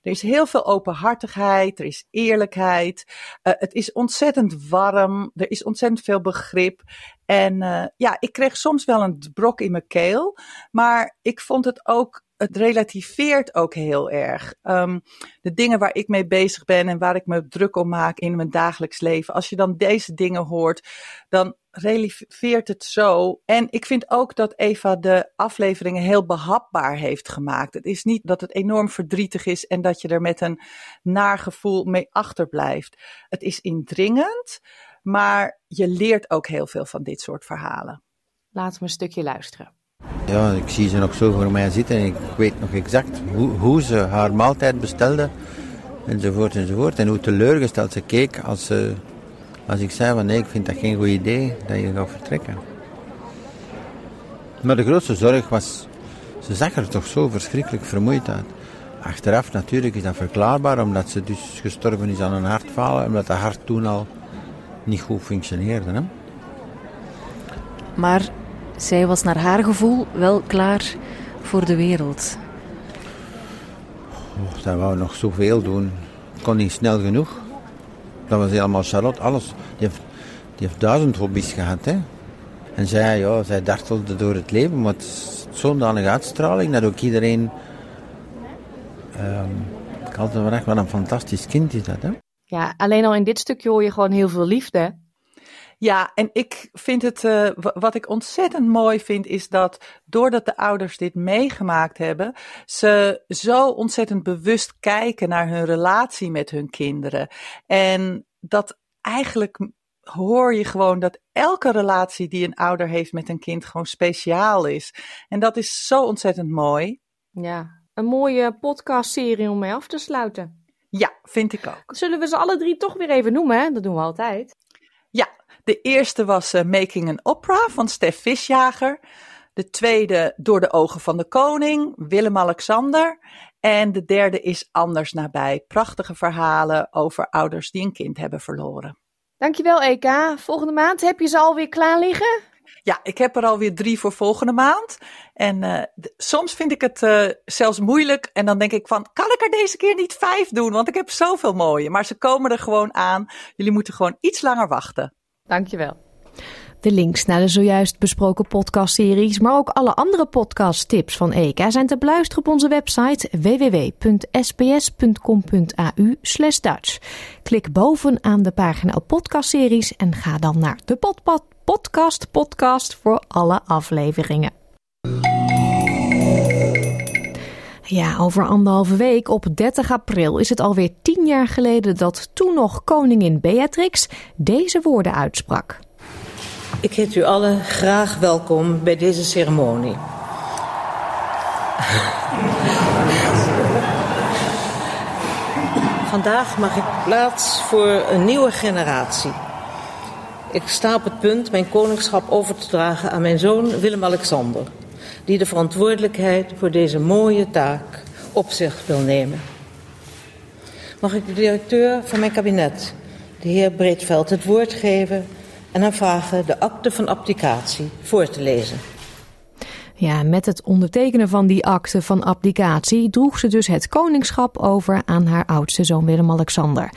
Er is heel veel openhartigheid, er is eerlijkheid. eh, het is ontzettend warm, er is ontzettend veel begrip. En eh, ja, ik kreeg soms wel een brok in mijn keel, maar ik vond het ook het relativeert ook heel erg. Ehm, de dingen waar ik mee bezig ben en waar ik me druk om maak in mijn dagelijks leven. Als je dan deze dingen hoort, dan relativeert het zo. En ik vind ook dat Eva de afleveringen heel behapbaar heeft gemaakt. Het is niet dat het enorm verdrietig is en dat je er met een naar gevoel mee achterblijft. Het is indringend, maar je leert ook heel veel van dit soort verhalen.
Laten we een stukje luisteren.
Ja, ik zie ze nog zo voor mij zitten en ik weet nog exact hoe, hoe ze haar maaltijd bestelde, enzovoort enzovoort. En hoe teleurgesteld ze keek als, ze, als ik zei van nee, ik vind dat geen goed idee dat je gaat vertrekken. Maar de grootste zorg was, ze zag er toch zo verschrikkelijk vermoeid uit. Achteraf natuurlijk is dat verklaarbaar, omdat ze dus gestorven is aan een hartfalen, omdat dat hart toen al niet goed functioneerde. Hè?
Maar zij was naar haar gevoel wel klaar voor de wereld.
Oh, dat wou nog zoveel doen. Kon niet snel genoeg. Dat was helemaal Charlotte, alles. Die heeft, die heeft duizend hobby's gehad, hè. En zij, ja, zij dartelde door het leven, maar het is zo'n danige uitstraling dat ook iedereen... ehm ik had altijd gedacht, wat een fantastisch kind is dat, hè.
Ja, alleen al in dit stukje hoor je gewoon heel veel liefde.
Ja, en ik vind het, eh, wa- wat ik ontzettend mooi vind, is dat doordat de ouders dit meegemaakt hebben, ze zo ontzettend bewust kijken naar hun relatie met hun kinderen. En dat eigenlijk hoor je gewoon dat elke relatie die een ouder heeft met een kind gewoon speciaal is. En dat is zo ontzettend mooi.
Ja, een mooie podcastserie om mee af te sluiten.
Ja, vind ik ook.
Zullen we ze alle drie toch weer even noemen? Hè? Dat doen we altijd.
Ja, de eerste was eh, Making an Opera van Stef Visjager. De tweede Door de Ogen van de Koning, Willem-Alexander. En de derde is Anders nabij. Prachtige verhalen over ouders die een kind hebben verloren.
Dankjewel, EK. Volgende maand heb je ze alweer klaar liggen?
Ja, ik heb er alweer drie voor volgende maand. En uh, soms vind ik het uh, zelfs moeilijk. En dan denk ik van, kan ik er deze keer niet vijf doen? Want ik heb zoveel mooie. Maar ze komen er gewoon aan. Jullie moeten gewoon iets langer wachten.
Dankjewel.
De links naar de zojuist besproken podcastseries, maar ook alle andere podcasttips van EKA zijn te beluisteren op onze website www.sbs.com.au Dutch. Klik bovenaan de pagina op podcastseries en ga dan naar de podcast podcast voor alle afleveringen. Ja, over anderhalve week, op 30 april, is het alweer tien jaar geleden dat toen nog koningin Beatrix deze woorden uitsprak.
Ik heet u allen graag welkom bij deze ceremonie. Vandaag mag ik plaats voor een nieuwe generatie. Ik sta op het punt mijn koningschap over te dragen aan mijn zoon Willem-Alexander, die de verantwoordelijkheid voor deze mooie taak op zich wil nemen. Mag ik de directeur van mijn kabinet, de heer Breedveld, het woord geven en hem vragen de akte van abdicatie voor te lezen.
Ja, met het ondertekenen van die akte van abdicatie droeg ze dus het koningschap over aan haar oudste zoon Willem-Alexander.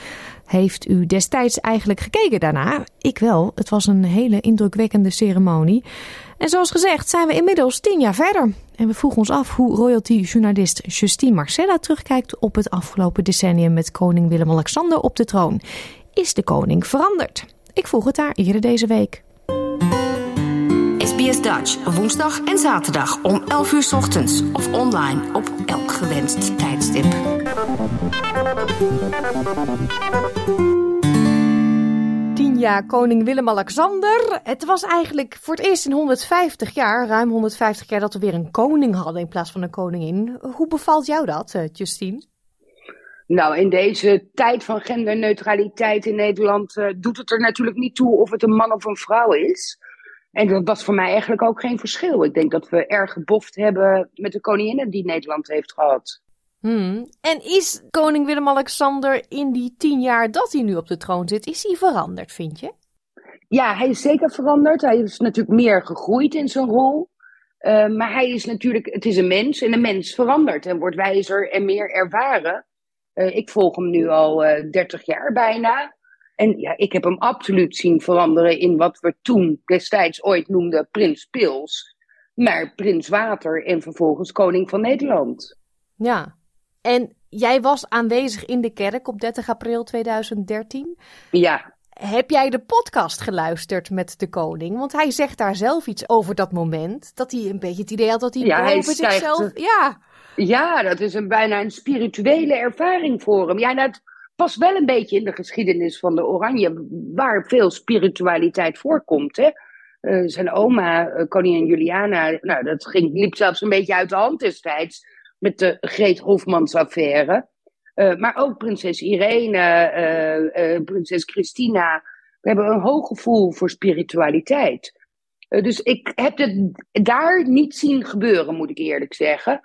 Heeft u destijds eigenlijk gekeken daarna? Ik wel. Het was een hele indrukwekkende ceremonie. En zoals gezegd zijn we inmiddels tien jaar verder. En we vroegen ons af hoe royalty-journalist Justine Marcella terugkijkt op het afgelopen decennium met koning Willem-Alexander op de troon. Is de koning veranderd? Ik vroeg het daar eerder deze week.
SBS Dutch, woensdag en zaterdag om 11 uur ochtends of online op elk gewenst tijdstip.
Tien jaar koning Willem-Alexander. Het was eigenlijk voor het eerst in 150 jaar, ruim 150 jaar, dat we weer een koning hadden in plaats van een koningin. Hoe bevalt jou dat, eh, Justine?
Nou, in deze tijd van genderneutraliteit in Nederland uh, doet het er natuurlijk niet toe of het een man of een vrouw is. En dat was voor mij eigenlijk ook geen verschil. Ik denk dat we erg geboft hebben met de koninginnen die Nederland heeft gehad.
Hmm. En is koning Willem-Alexander in die tien jaar dat hij nu op de troon zit, is hij veranderd, vind je?
Ja, hij is zeker veranderd. Hij is natuurlijk meer gegroeid in zijn rol. Uh, maar hij is natuurlijk, het is een mens en een mens verandert en wordt wijzer en meer ervaren. Uh, ik volg hem nu al uh, 30 jaar bijna. En ja, ik heb hem absoluut zien veranderen in wat we toen destijds ooit noemden Prins Pils. Maar Prins Water en vervolgens Koning van Nederland.
Ja, en jij was aanwezig in de kerk op 30 april 2013.
Ja.
Heb jij de podcast geluisterd met de koning? Want hij zegt daar zelf iets over dat moment. Dat hij een beetje het idee had dat hij
ja, hij
zichzelf... Ja,
ja, dat is een, bijna een spirituele ervaring voor hem. Ja, dat past wel een beetje in de geschiedenis van de Oranje, waar veel spiritualiteit voorkomt. Hè? Uh, zijn oma, uh, koningin Juliana, nou, dat ging, liep zelfs een beetje uit de hand destijds met de Greet Hofmans affaire. Uh, maar ook prinses Irene, prinses Christina. We hebben een hoog gevoel voor spiritualiteit. dus ik heb het daar niet zien gebeuren, moet ik eerlijk zeggen.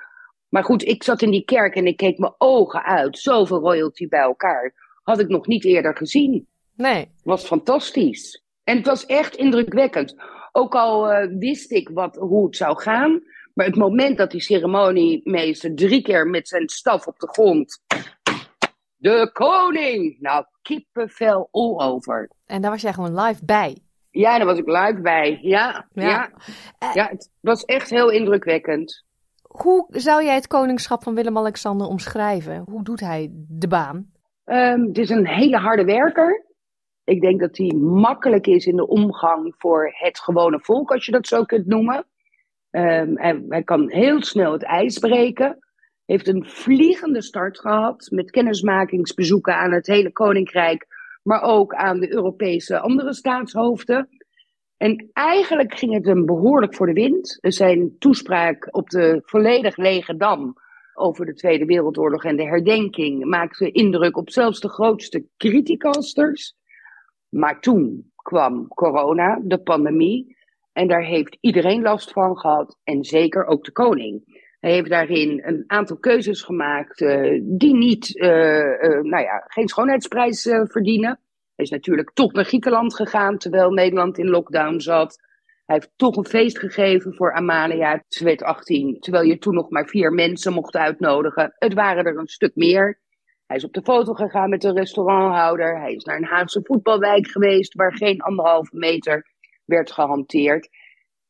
Maar goed, ik zat in die kerk en ik keek mijn ogen uit. Zoveel royalty bij elkaar. Had ik nog niet eerder gezien.
Nee.
Het was fantastisch. En het was echt indrukwekkend. Ook al uh, wist ik wat, hoe het zou gaan. Maar het moment dat die ceremoniemeester drie keer met zijn staf op de grond. De koning! Nou, kippenvel all over.
En daar was jij gewoon live bij.
Ja, daar was ik live bij. Ja, ja. ja. Ja het was echt heel indrukwekkend.
Hoe zou jij het koningschap van Willem-Alexander omschrijven? Hoe doet hij de baan?
Um, het is een hele harde werker. Ik denk dat hij makkelijk is in de omgang voor het gewone volk, als je dat zo kunt noemen. Hij, hij, kan heel snel het ijs breken. Heeft een vliegende start gehad met kennismakingsbezoeken aan het hele koninkrijk, maar ook aan de Europese andere staatshoofden. En eigenlijk ging het hem behoorlijk voor de wind. Zijn toespraak op de volledig lege dam over de Tweede Wereldoorlog en de herdenking maakte indruk op zelfs de grootste criticasters. Maar toen kwam corona, de pandemie, en daar heeft iedereen last van gehad, en zeker ook de koning. Hij heeft daarin een aantal keuzes gemaakt uh, die niet, uh, uh, nou ja, geen schoonheidsprijs verdienen. Hij is natuurlijk toch naar Griekenland gegaan terwijl Nederland in lockdown zat. Hij heeft toch een feest gegeven voor Amalia. Ze werd 18, terwijl je toen nog maar vier mensen mocht uitnodigen. Het waren er een stuk meer. Hij is op de foto gegaan met de restauranthouder. Hij is naar een Haagse voetbalwijk geweest waar geen anderhalve meter werd gehanteerd.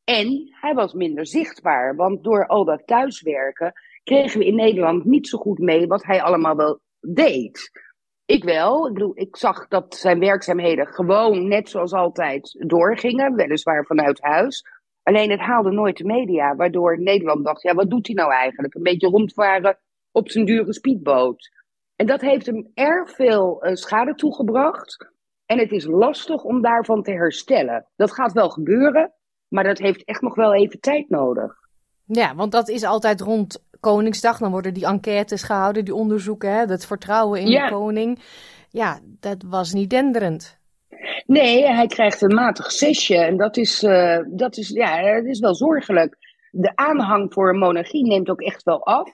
En hij was minder zichtbaar, want door al dat thuiswerken kregen we in Nederland niet zo goed mee wat hij allemaal wel deed. Ik wel. Ik bedoel, ik zag dat zijn werkzaamheden gewoon net zoals altijd doorgingen, weliswaar vanuit huis. Alleen het haalde nooit de media, waardoor Nederland dacht, ja, wat doet hij nou eigenlijk? Een beetje rondvaren op zijn dure speedboot. En dat heeft hem erg veel uh, schade toegebracht. En het is lastig om daarvan te herstellen. Dat gaat wel gebeuren, maar dat heeft echt nog wel even tijd nodig.
Ja, want dat is altijd rond Koningsdag. Dan worden die enquêtes gehouden, die onderzoeken, hè, dat vertrouwen in de koning. Ja, dat was niet denderend.
Nee, hij krijgt een matig zesje. En dat is, uh, dat is, ja, dat is wel zorgelijk. De aanhang voor een monarchie neemt ook echt wel af.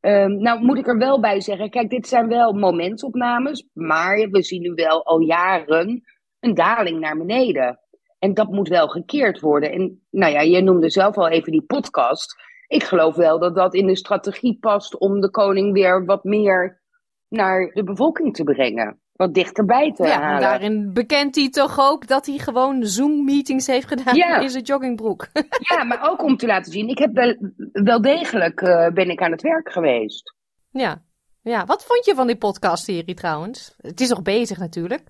Um, nou moet ik er wel bij zeggen, kijk, dit zijn wel momentopnames, maar we zien nu wel al jaren een daling naar beneden. En dat moet wel gekeerd worden. En nou ja, je noemde zelf al even die podcast. Ik geloof wel dat dat in de strategie past om de koning weer wat meer naar de bevolking te brengen. Wat dichterbij te
ja,
halen.
daarin bekent hij toch ook dat hij gewoon Zoom-meetings heeft gedaan in zijn joggingbroek.
ja, maar ook om te laten zien, ik heb wel, wel degelijk uh, ben ik aan het werk geweest.
Ja. ja, wat vond je van die podcastserie trouwens? Het is nog bezig natuurlijk.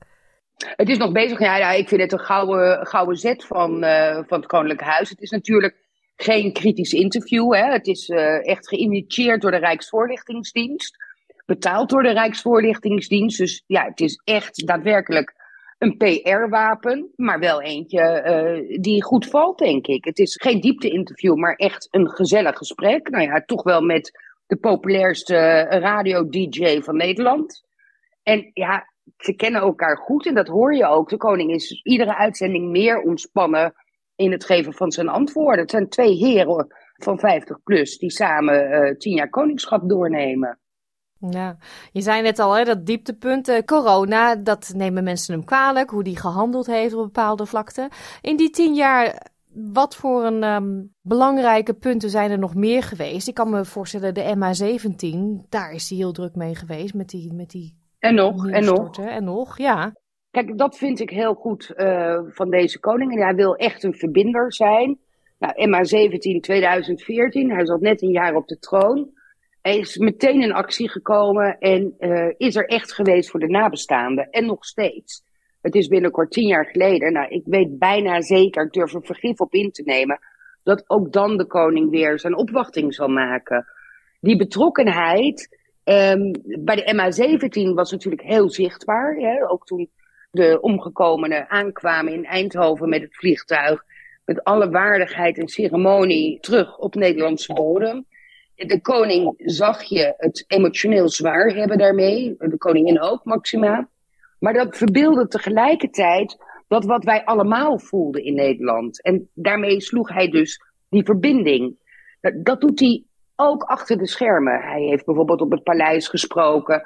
Het is nog bezig. Ja, ja ik vind het een gouden, gouden zet van, uh, van het Koninklijke Huis. Het is natuurlijk geen kritisch interview. Hè. Het is uh, echt geïnitieerd door de Rijksvoorlichtingsdienst. Betaald door de Rijksvoorlichtingsdienst. Dus ja, het is echt daadwerkelijk een PR-wapen. Maar wel eentje uh, die goed valt, denk ik. Het is geen diepte-interview, maar echt een gezellig gesprek. Nou ja, toch wel met de populairste radio-dj van Nederland. En ja, ze kennen elkaar goed en dat hoor je ook. De koning is iedere uitzending meer ontspannen in het geven van zijn antwoorden. Het zijn twee heren van 50 plus die samen uh, tien jaar koningschap doornemen.
Ja, je zei net al, hè, dat dieptepunt, uh, corona, dat nemen mensen hem kwalijk, hoe die gehandeld heeft op bepaalde vlakten. In die tien jaar, wat voor een um, belangrijke punten zijn er nog meer geweest? Ik kan me voorstellen, de MH17, daar is hij heel druk mee geweest met die, met die
en nog, en nog.
En nog, ja.
Kijk, dat vind ik heel goed uh, van deze koning. En hij wil echt een verbinder zijn. Nou, MH17 2014, hij zat net een jaar op de troon. Hij is meteen in actie gekomen en uh, is er echt geweest voor de nabestaanden. En nog steeds. Het is binnenkort tien jaar geleden. Nou, ik weet bijna zeker, ik durf er vergif op in te nemen, dat ook dan de koning weer zijn opwachting zal maken. Die betrokkenheid um, bij de MH17 was natuurlijk heel zichtbaar. Hè? Ook toen de omgekomenen aankwamen in Eindhoven met het vliegtuig. Met alle waardigheid en ceremonie terug op Nederlandse bodem. De koning zag je het emotioneel zwaar hebben daarmee. De koningin ook, Maxima. Maar dat verbeelde tegelijkertijd dat wat wij allemaal voelden in Nederland. En daarmee sloeg hij dus die verbinding. Dat doet hij ook achter de schermen. Hij heeft bijvoorbeeld op het paleis gesproken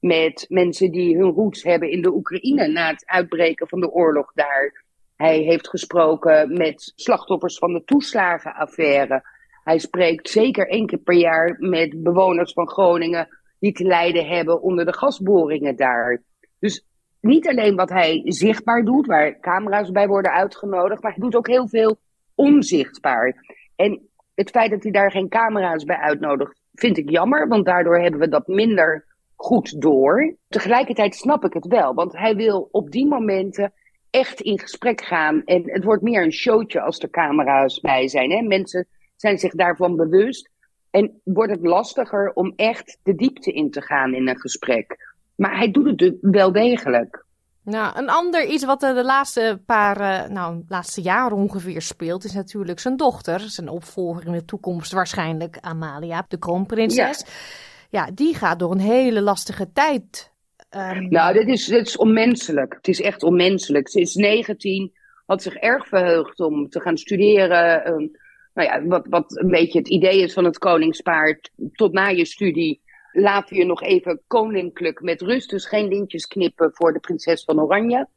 met mensen die hun roots hebben in de Oekraïne na het uitbreken van de oorlog daar. Hij heeft gesproken met slachtoffers van de toeslagenaffaire. Hij spreekt zeker één keer per jaar met bewoners van Groningen die te lijden hebben onder de gasboringen daar. Dus niet alleen wat hij zichtbaar doet, waar camera's bij worden uitgenodigd, maar hij doet ook heel veel onzichtbaar. En het feit dat hij daar geen camera's bij uitnodigt, vind ik jammer, want daardoor hebben we dat minder goed door. Tegelijkertijd snap ik het wel, want hij wil op die momenten echt in gesprek gaan. En het wordt meer een showtje als er camera's bij zijn. Hè? Mensen zijn zich daarvan bewust. En wordt het lastiger om echt de diepte in te gaan in een gesprek. Maar hij doet het wel degelijk.
Nou, een ander iets wat de laatste paar, uh, nou, laatste jaren ongeveer speelt, is natuurlijk zijn dochter. Zijn opvolger in de toekomst waarschijnlijk, Amalia, de kroonprinses. Ja, ja die gaat door een hele lastige tijd.
Um... Nou, dit is, dit is onmenselijk. Het is echt onmenselijk. Ze is 19, had zich erg verheugd om te gaan studeren. Um, nou ja, wat, wat een beetje het idee is van het koningspaard. Tot na je studie laten je nog even koninklijk met rust. Dus geen lintjes knippen voor de prinses van Oranje.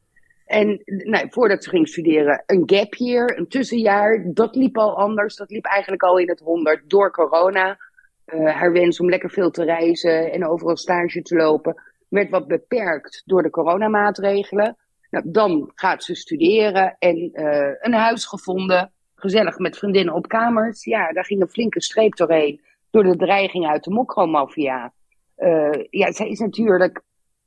En nou, voordat ze ging studeren, een gap year, een tussenjaar. Dat liep al anders. Dat liep eigenlijk al in het honderd door corona. Uh, haar wens om lekker veel te reizen en overal stage te lopen werd wat beperkt door de coronamaatregelen. Nou, dan gaat ze studeren en uh, een huis gevonden. Gezellig met vriendinnen op kamers. Ja, daar ging een flinke streep doorheen. Door de dreiging uit de mokromafia. Uh, ja, zij is natuurlijk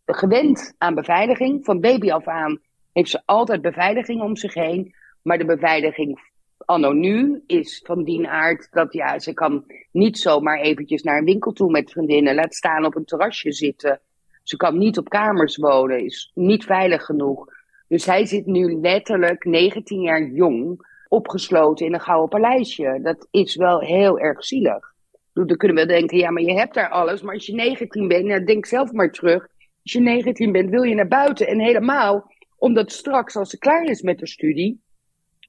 gewend aan beveiliging. Van baby af aan heeft ze altijd beveiliging om zich heen. Maar de beveiliging anno nu is van die aard dat ja, ze kan niet zomaar eventjes naar een winkel toe met vriendinnen. Laat staan op een terrasje zitten. Ze kan niet op kamers wonen, is niet veilig genoeg. Dus hij zit nu letterlijk 19 jaar jong, opgesloten in een gouden paleisje. Dat is wel heel erg zielig. Dan kunnen we denken, ja, maar je hebt daar alles. Maar als je 19 bent, nou, denk zelf maar terug. Als je 19 bent, wil je naar buiten. En helemaal omdat straks, als ze klaar is met de studie,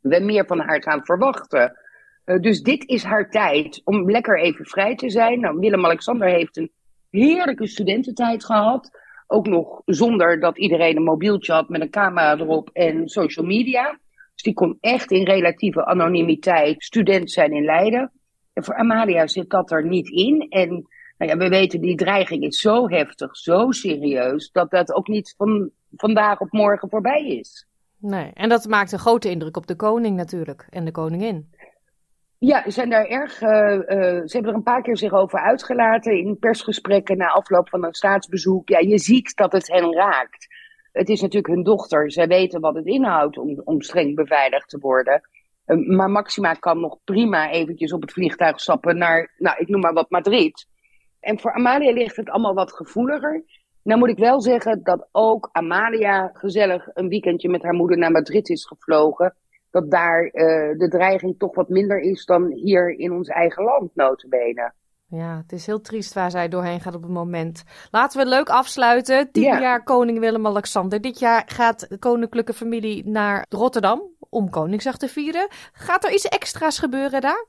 we meer van haar gaan verwachten. Uh, dus dit is haar tijd om lekker even vrij te zijn. Nou, Willem-Alexander heeft een heerlijke studententijd gehad. Ook nog zonder dat iedereen een mobieltje had met een camera erop en social media. Dus die kon echt in relatieve anonimiteit student zijn in Leiden. En voor Amalia zit dat er niet in. En nou ja, we weten, die dreiging is zo heftig, zo serieus, dat dat ook niet van vandaag op morgen voorbij is.
Nee, en dat maakt een grote indruk op de koning natuurlijk en de koningin.
Ja, ze zijn daar erg. Uh, uh, ze hebben er een paar keer zich over uitgelaten in persgesprekken na afloop van een staatsbezoek. Ja, je ziet dat het hen raakt. Het is natuurlijk hun dochter. Zij weten wat het inhoudt om, om streng beveiligd te worden. Uh, maar Maxima kan nog prima eventjes op het vliegtuig stappen naar, nou, ik noem maar wat Madrid. En voor Amalia ligt het allemaal wat gevoeliger. Nou moet ik wel zeggen dat ook Amalia gezellig een weekendje met haar moeder naar Madrid is gevlogen dat daar uh, de dreiging toch wat minder is dan hier in ons eigen land, notabene.
Ja, het is heel triest waar zij doorheen gaat op het moment. Laten we het leuk afsluiten. Tien ja. jaar koning Willem-Alexander. Dit jaar gaat de koninklijke familie naar Rotterdam om Koningsdag te vieren. Gaat er iets extra's gebeuren daar?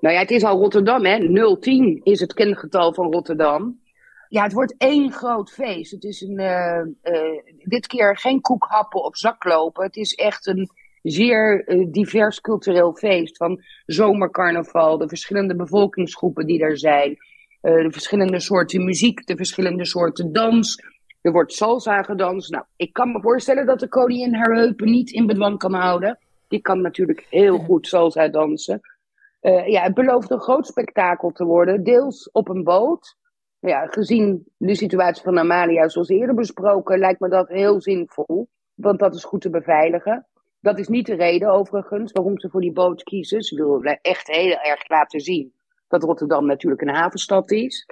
Nou ja, het is al Rotterdam, hè. 010 is het kengetal van Rotterdam. Ja, het wordt één groot feest. Het is een, uh, uh, dit keer geen koekhappen op zak lopen. Het is echt een zeer uh, divers cultureel feest. Van zomercarnaval, de verschillende bevolkingsgroepen die er zijn. De verschillende soorten muziek, de verschillende soorten dans. Er wordt salsa gedanst. Nou, ik kan me voorstellen dat de koningin haar heupen niet in bedwang kan houden. Die kan natuurlijk heel goed salsa dansen. Ja, het belooft een groot spektakel te worden. Deels op een boot. Ja, gezien de situatie van Amalia, zoals eerder besproken, lijkt me dat heel zinvol. Want dat is goed te beveiligen. Dat is niet de reden overigens waarom ze voor die boot kiezen. Ze willen echt heel erg laten zien dat Rotterdam natuurlijk een havenstad is.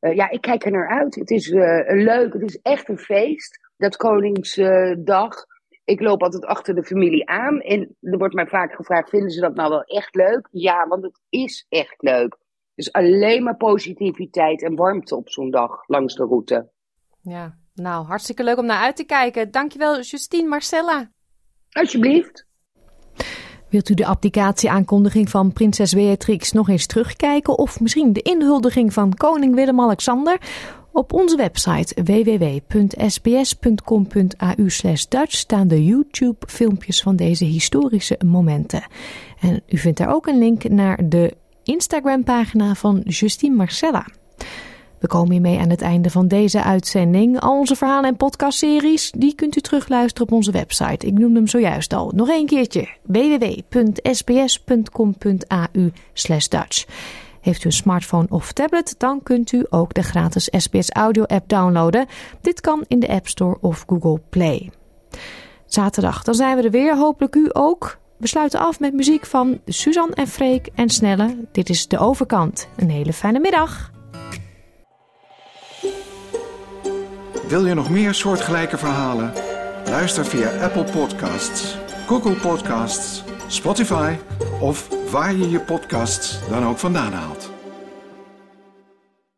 Uh, ja, ik kijk er naar uit. Het is uh, leuk, het is echt een feest. Dat Koningsdag. ik loop altijd achter de familie aan. En er wordt mij vaak gevraagd, vinden ze dat nou wel echt leuk? Ja, want het is echt leuk. Dus alleen maar positiviteit en warmte op zo'n dag langs de route.
Ja, nou, hartstikke leuk om naar uit te kijken. Dankjewel, Justine Marcella.
Alsjeblieft.
Wilt u de abdicatieaankondiging van prinses Beatrix nog eens terugkijken of misschien de inhuldiging van koning Willem-Alexander? Op onze website www.sbs.com.au Dutch staan de YouTube-filmpjes van deze historische momenten. En u vindt daar ook een link naar de Instagram-pagina van Justine Marcella. We komen hiermee aan het einde van deze uitzending. Al onze verhalen en podcastseries die kunt u terugluisteren op onze website. Ik noemde hem zojuist al. Nog een keertje. www.sbs.com.au Dutch. Heeft u een smartphone of tablet, dan kunt u ook de gratis SBS Audio app downloaden. Dit kan in de App Store of Google Play. Zaterdag, dan zijn we er weer. Hopelijk u ook. We sluiten af met muziek van Suzanne en Freek en Snelle. Dit is De Overkant. Een hele fijne middag.
Wil je nog meer soortgelijke verhalen? Luister via Apple Podcasts, Google Podcasts, Spotify of waar je je podcasts dan ook vandaan haalt.